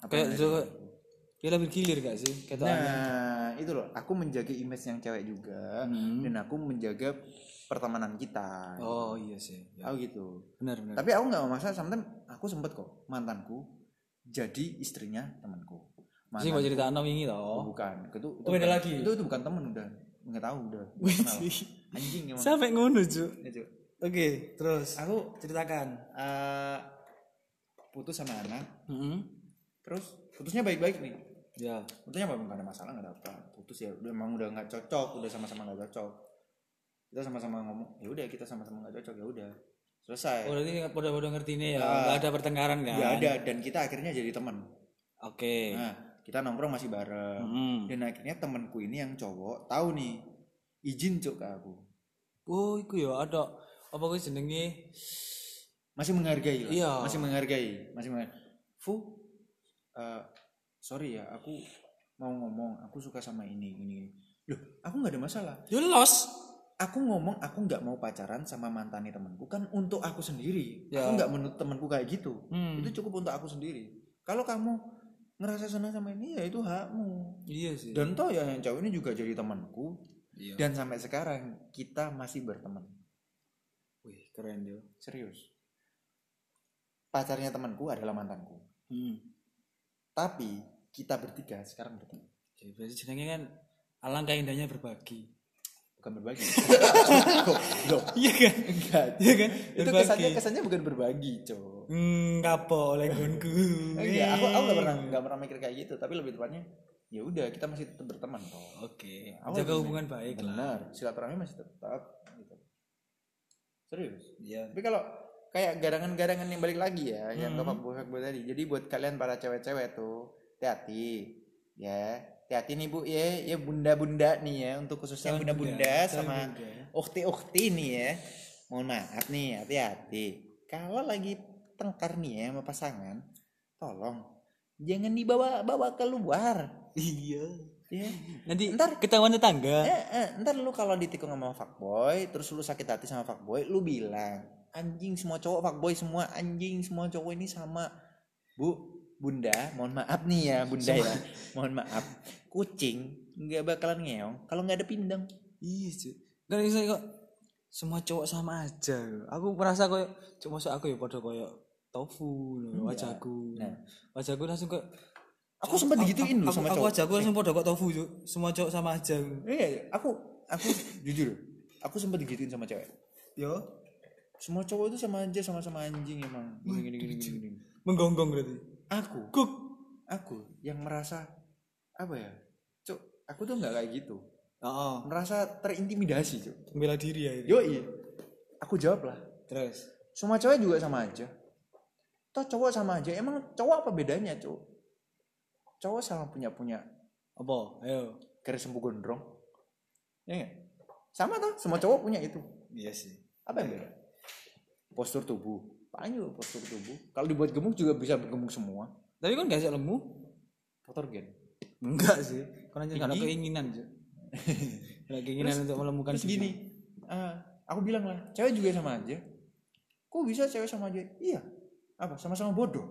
Apa kayak juga ngerasain? kayak lebih gilir gak sih? Kayak Nah, itu loh. Aku menjaga image yang cewek juga, Hmm. dan aku menjaga pertemanan kita. oh iya sih ya. Aku gitu. benar benar Tapi aku nggak masalah. Sometimes aku sempet kok mantanku jadi istrinya temanku. sih mau cerita anak ini Oh, tau bukan. Itu, itu Oh, beda bukan- lagi? Itu, itu bukan temen udah. Nggak tahu udah. (laughs) Anjing emang. sampai ngono cu Ya, Cuk. oke terus Aku ceritakan eh, putus sama anak. hmm. Terus putusnya baik-baik nih. ya Putusnya apa nggak ada masalah nggak ada apa. Putus ya udah emang udah nggak cocok, udah sama-sama nggak cocok. Kita sama-sama ngomong, ya udah kita sama-sama nggak cocok ya udah selesai. oh berarti udah-udah ngerti nih ya Ah. nggak ada pertengkaran kan Nggak ada dan kita akhirnya jadi teman. oke Nah kita nongkrong masih bareng. Hmm. Dan akhirnya temanku ini yang cowok tahu nih izin cuk ke aku. oh iku ya ada apa gue jenenge Masih menghargai lah. Iya. Masih menghargai, masih menghargai. Fu, eh, sorry ya aku mau ngomong aku suka sama ini ini. ini. Loh, aku nggak ada masalah. you lost aku ngomong aku nggak mau pacaran sama mantannya temanku. Kan untuk aku sendiri Ya. aku nggak menurut temanku kayak gitu. Hmm. itu cukup untuk aku sendiri. Kalau kamu ngerasa senang sama ini ya itu hakmu. Iya sih. Dan toh ya yang cowok ini juga jadi temanku. Iya. Dan sampai sekarang kita masih berteman. Wih keren dia serius. Pacarnya temanku adalah mantanku. Hmm. tapi kita bertiga sekarang berteman. Jadi berarti jenenge kan alangkah indahnya berbagi bukan berbagi. (laughs) Loh, iya kan? Enggak. Iya kan? Itu kesannya kesannya bukan berbagi cowok hmm kapok oleh gonku Iya, aku aku gak pernah nggak pernah mikir kayak gitu, tapi lebih tepatnya ya udah kita masih tetap berteman toh. oke. Aku jaga lebih- hubungan baik lah. Benar, silaturahmi masih tetap gitu. Serius. iya. Tapi kalau kayak garangan-garangan yang balik lagi ya, yang Hmm. ke fuckboy fuckboy tadi. Jadi buat kalian para cewek-cewek tuh, hati-hati. Ya, hati-hati nih Bu ya, ya bunda-bunda nih ya, untuk khususnya bunda-bunda bunda, sama ukti-ukti nih ya. Mohon maaf nih, hati-hati. Kalau lagi tengkar nih ya sama pasangan, tolong jangan dibawa-bawa keluar. iya Ya. nanti Ntar- ketahuan tetangga Eh, eh, ntar lu kalau ditikung sama fuckboy, terus lu sakit hati sama fuckboy, lu bilang, anjing semua cowok fuckboy semua, anjing semua cowok ini sama. Bu, bunda, mohon maaf nih ya, bunda ya. Mohon maaf. Kucing nggak bakalan ngeong kalau nggak ada pindang. iya cuy kan bisa kok semua cowok sama aja aku merasa kayak cuma masuk aku ya pada kayak tofu loh, wajahku Nah. wajahku langsung kayak Aku sempat digituin aku, sama aku cowok. wajahku langsung pada kok tofu cuy semua cowok sama aja Iya, aku aku jujur, aku sempat digituin sama cewek. yo Semua cowok itu sama aja sama-sama anjing emang. Gini gini gini. gini. menggonggong berarti Aku kuk aku yang merasa apa ya? Cuk aku tuh nggak kayak gitu. Oh, merasa terintimidasi cuk. Bela diri ya itu. yo aku jawab lah. Terus? Semua cewek juga sama aja. Toh cowok sama aja. Emang cowok apa bedanya cuk? Cowok sama punya punya apa? Ayo. Garis sembuh gondrong. Ya nggak? sama toh semua cowok punya itu. Iya sih. Apa yang beda? Postur tubuh paling juga postur tubuh? Kalau dibuat gemuk juga bisa bergemuk semua. Tapi kan gak sih lemu? Fotogen enggak sih. Karena Tinggi. keinginan Nggak ada (laughs) keinginan untuk melemukan terus gini ah, aku bilang lah cewek juga sama aja. Kok bisa cewek sama aja? Iya. Apa sama-sama bodoh?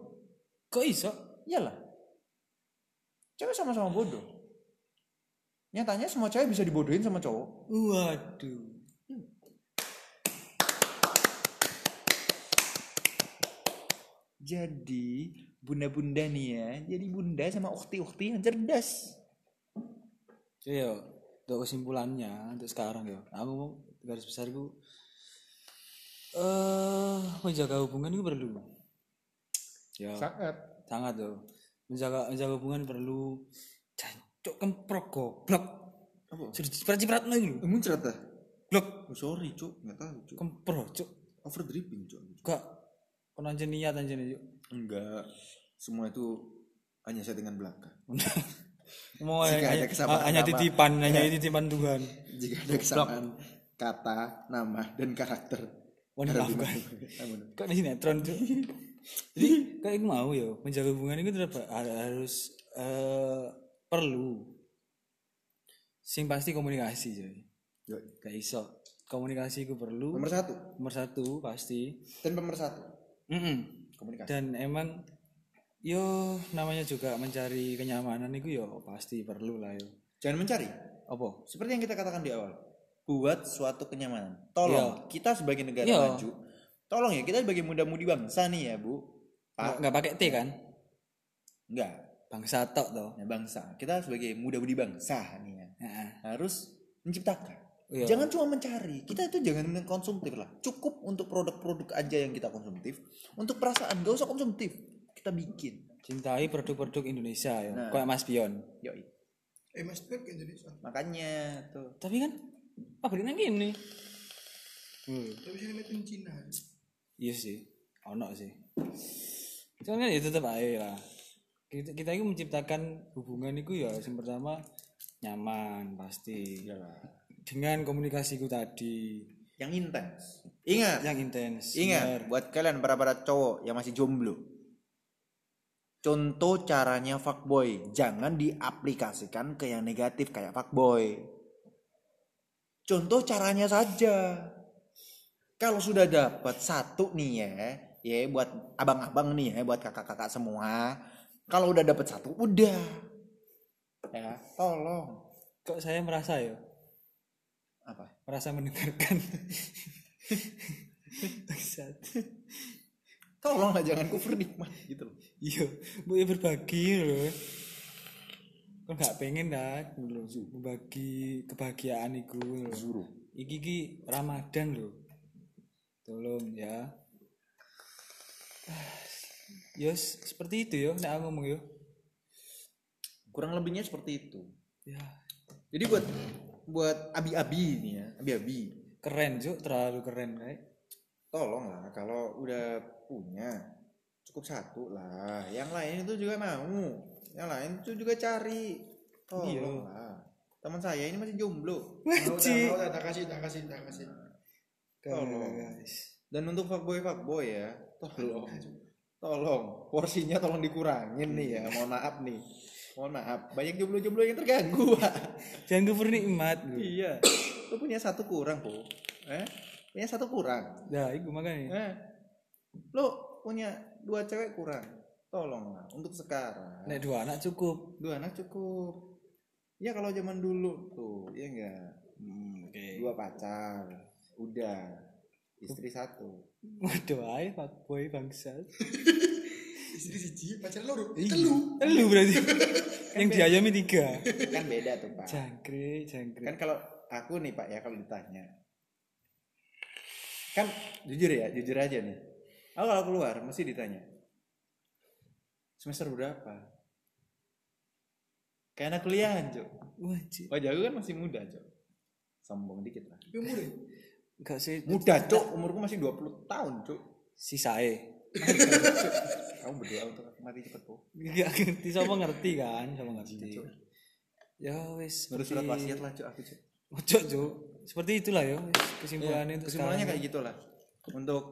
Kok iso? Iyalah. Cewek sama-sama bodoh. Nyatanya semua cewek bisa dibodohin sama cowok. Waduh jadi bunda-bunda nih ya jadi bunda sama ukti-ukti yang cerdas iya untuk kesimpulannya untuk sekarang ya aku mau garis besar eh menjaga hubungan itu perlu ya Sangat. sangat tuh menjaga menjaga hubungan perlu jancuk kemprok goblok Apa? sudah ciprat-ciprat lagi Kamu cerita? blok Oh, sorry, Cuk. Enggak tahu, Cuk. kemprok cuk Over dripping, Cuk. gak kon anjen niat anjen yuk Enggak. Semua itu hanya saya dengan belaka. mau (laughs) Jika ada hanya, kesamaan hanya nama. titipan hanya (laughs) titipan Tuhan Jika ada kesamaan kata, nama, dan karakter. Mohon dimaafkan. (laughs) kok di sinetron tuh jadi kayak mau ya menjaga hubungan itu tetap harus eh, perlu sing pasti komunikasi jadi gak iso komunikasi itu perlu Nomor satu. nomor satu pasti Dan nomor satu. Mm-mm. Komunikasi. dan emang yo namanya juga mencari kenyamanan itu yo pasti perlu lah yo Jangan mencari. apa Seperti yang kita katakan di awal. Buat suatu kenyamanan. Tolong, kita sebagai negara Iya. maju, tolong ya, kita sebagai muda-mudi bangsa nih ya, Bu. nggak Pak, nggak pakai T kan enggak. bangsa tok toh Ya, bangsa. Kita sebagai muda-mudi bangsa nih ya, Heeh. harus menciptakan. Iya. Jangan cuma mencari. Kita itu jangan konsumtif lah. Cukup untuk produk-produk aja yang kita konsumtif. Untuk perasaan gak usah konsumtif. Kita bikin. cintai produk-produk Indonesia ya Nah. kayak Mas Pion Yoi. Eh Mas ke Indonesia. Makanya tuh. tapi kan pabriknya gini hmm. Tapi sini metin Cina. iya sih ono sih cuman kan ya tetap aja lah kita, kita itu menciptakan hubungan itu ya yang pertama nyaman pasti dengan komunikasi itu tadi Yang intens. Ingat. yang intens Ingat. benar. Buat kalian para-para cowok yang masih jomblo. Contoh caranya fuckboy. Jangan diaplikasikan ke yang negatif kayak fuckboy. Contoh caranya saja. Kalau sudah dapat satu nih ya, ya buat abang-abang nih ya, buat kakak-kakak semua. Kalau udah dapat satu, udah. Ya, tolong. kok saya merasa ya Apa? merasa mendengarkan Bangsat. Tolong lah jangan kufur nikmat gitu loh. iya bu ya berbagi loh kok nggak pengen dah loh berbagi kebahagiaan itu loh. iki ki Ramadan loh tolong ya Yos seperti itu yo nek aku ngomong yo Kurang lebihnya seperti itu. ya Jadi buat buat abi-abi nih ya, abi-abi. keren cuk terlalu keren kayak Tolong lah kalau udah punya cukup satu lah. Yang lain itu juga mau. Yang lain itu juga cari. Tolong lah. Teman saya ini masih jomblo. Mau tak kasih, tak kasih, tak kasih. Tolong. guys Dan untuk fuckboy fuckboy ya, tolong. Tolong, porsinya tolong dikurangin nih ya. Mohon maaf nih. Mohon maaf, banyak jomblo-jomblo yang terganggu, Pak. jangan kufur nikmat Iya. Lu punya satu kurang, Po. Eh? Punya satu kurang. nah itu makanya Eh. Lu punya dua cewek kurang. Tolonglah untuk sekarang. nek dua anak cukup Dua anak cukup. Ya kalau zaman dulu tuh, ya enggak. hmm, oke Dua pacar. Udah. Istri satu. waduh ay fuckboy bangsat (laughs) Istri siji, pacar loro. Iya. Telu. Telu berarti. (laughs) yang diayami tiga. Kan beda tuh, Pak. Jangkrik, jangkrik. Kan kalau aku nih, Pak, ya kalau ditanya. Kan jujur ya, jujur aja nih. Aku kalau keluar mesti ditanya. Semester berapa? Kayak anak kuliahan, Cuk. Wajib. Wajah aku kan masih muda, Cok. Sombong dikit lah. Yang muda. Enggak sih. Muda, Cok. Umurku masih 20 tahun, Cok. Si sae. Kamu berdoa untuk aku mati cepet, Po. Enggak ngerti sama ngerti kan, sama ngerti. Ya wis. Terus surat wasiat lah, Cok, aku, Cok. Ojo, Cuk. Seperti itulah ya kesimpulannya itu Kesimpulannya kayak gitulah. Untuk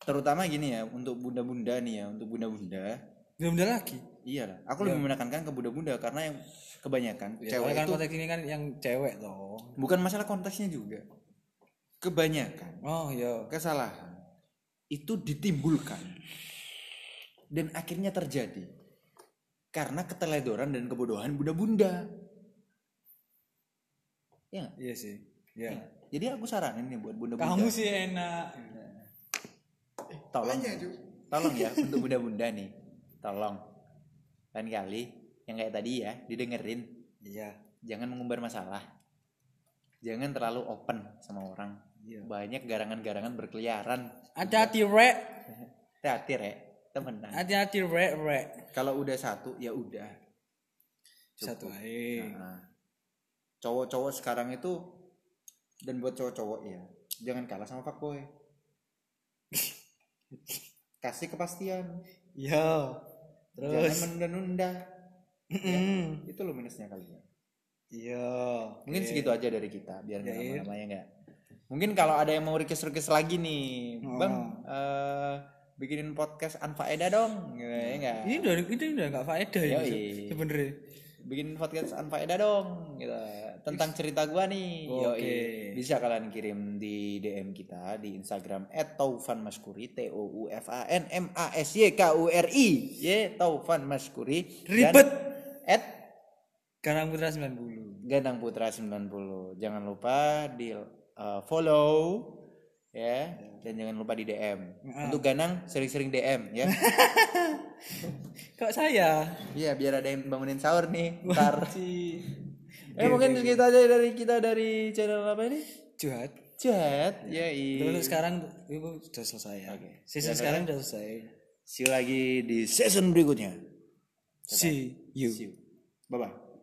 terutama gini ya, untuk bunda-bunda nih ya, untuk bunda-bunda. Ada lagi. Iya lah. Aku lebih menekankan ke bunda-bunda karena yang kebanyakan Ya, cewek kan itu konteks ini kan yang cewek toh. bukan masalah konteksnya juga. Kebanyakan Oh iya. kesalahan itu ditimbulkan dan akhirnya terjadi karena keteledoran dan kebodohan bunda-bunda. Ya? Iya sih. Ya. Jadi aku saranin nih buat bunda-bunda. Kamu sih enak. tolong, Tanya, Cuk. tolong ya untuk bunda-bunda nih, tolong. Lain kali yang kayak tadi ya didengerin, Iya. jangan mengumbar masalah. jangan terlalu open sama orang banyak garangan-garangan berkeliaran Hati-hati rek. hati-hati rek temenan Hati-hati rek rek. kalau udah satu ya udah Satu aja. Nah, cowok-cowok sekarang itu dan buat cowok-cowok ya jangan kalah sama fuckboy (laughs) kasih kepastian jangan Terus. menunda-nunda Mm. itu lo minusnya kali ya Yo. mungkin segitu aja dari kita biar nggak Ya, iya. lama-lama ya nggak mungkin kalau ada yang mau request request lagi nih Oh. bang eh, bikinin podcast anfaedah dong gitu ya nggak Ini udah itu udah nggak faedah ya sebenarnya. bikin podcast anfaedah dong gitu tentang cerita gua nih. Oke. bisa kalian kirim di DM kita di Instagram @taufanmaskuri t o u f a n m a s y k u r i y Taufan Maskuri Ribet. at Karang Putra 90. Gandang Putra 90 jangan lupa di uh, follow ya dan jangan lupa di DM untuk Ganang sering-sering DM ya. (laughs) Kok saya? iya biar ada yang bangunin sahur nih ntar. Eh mungkin segitu aja dari kita dari channel apa ini? Juhat. chat ya. Terus sekarang itu sudah selesai ya. Oke. Season sekarang sudah selesai. see you lagi di season berikutnya. See you. see you. Bye bye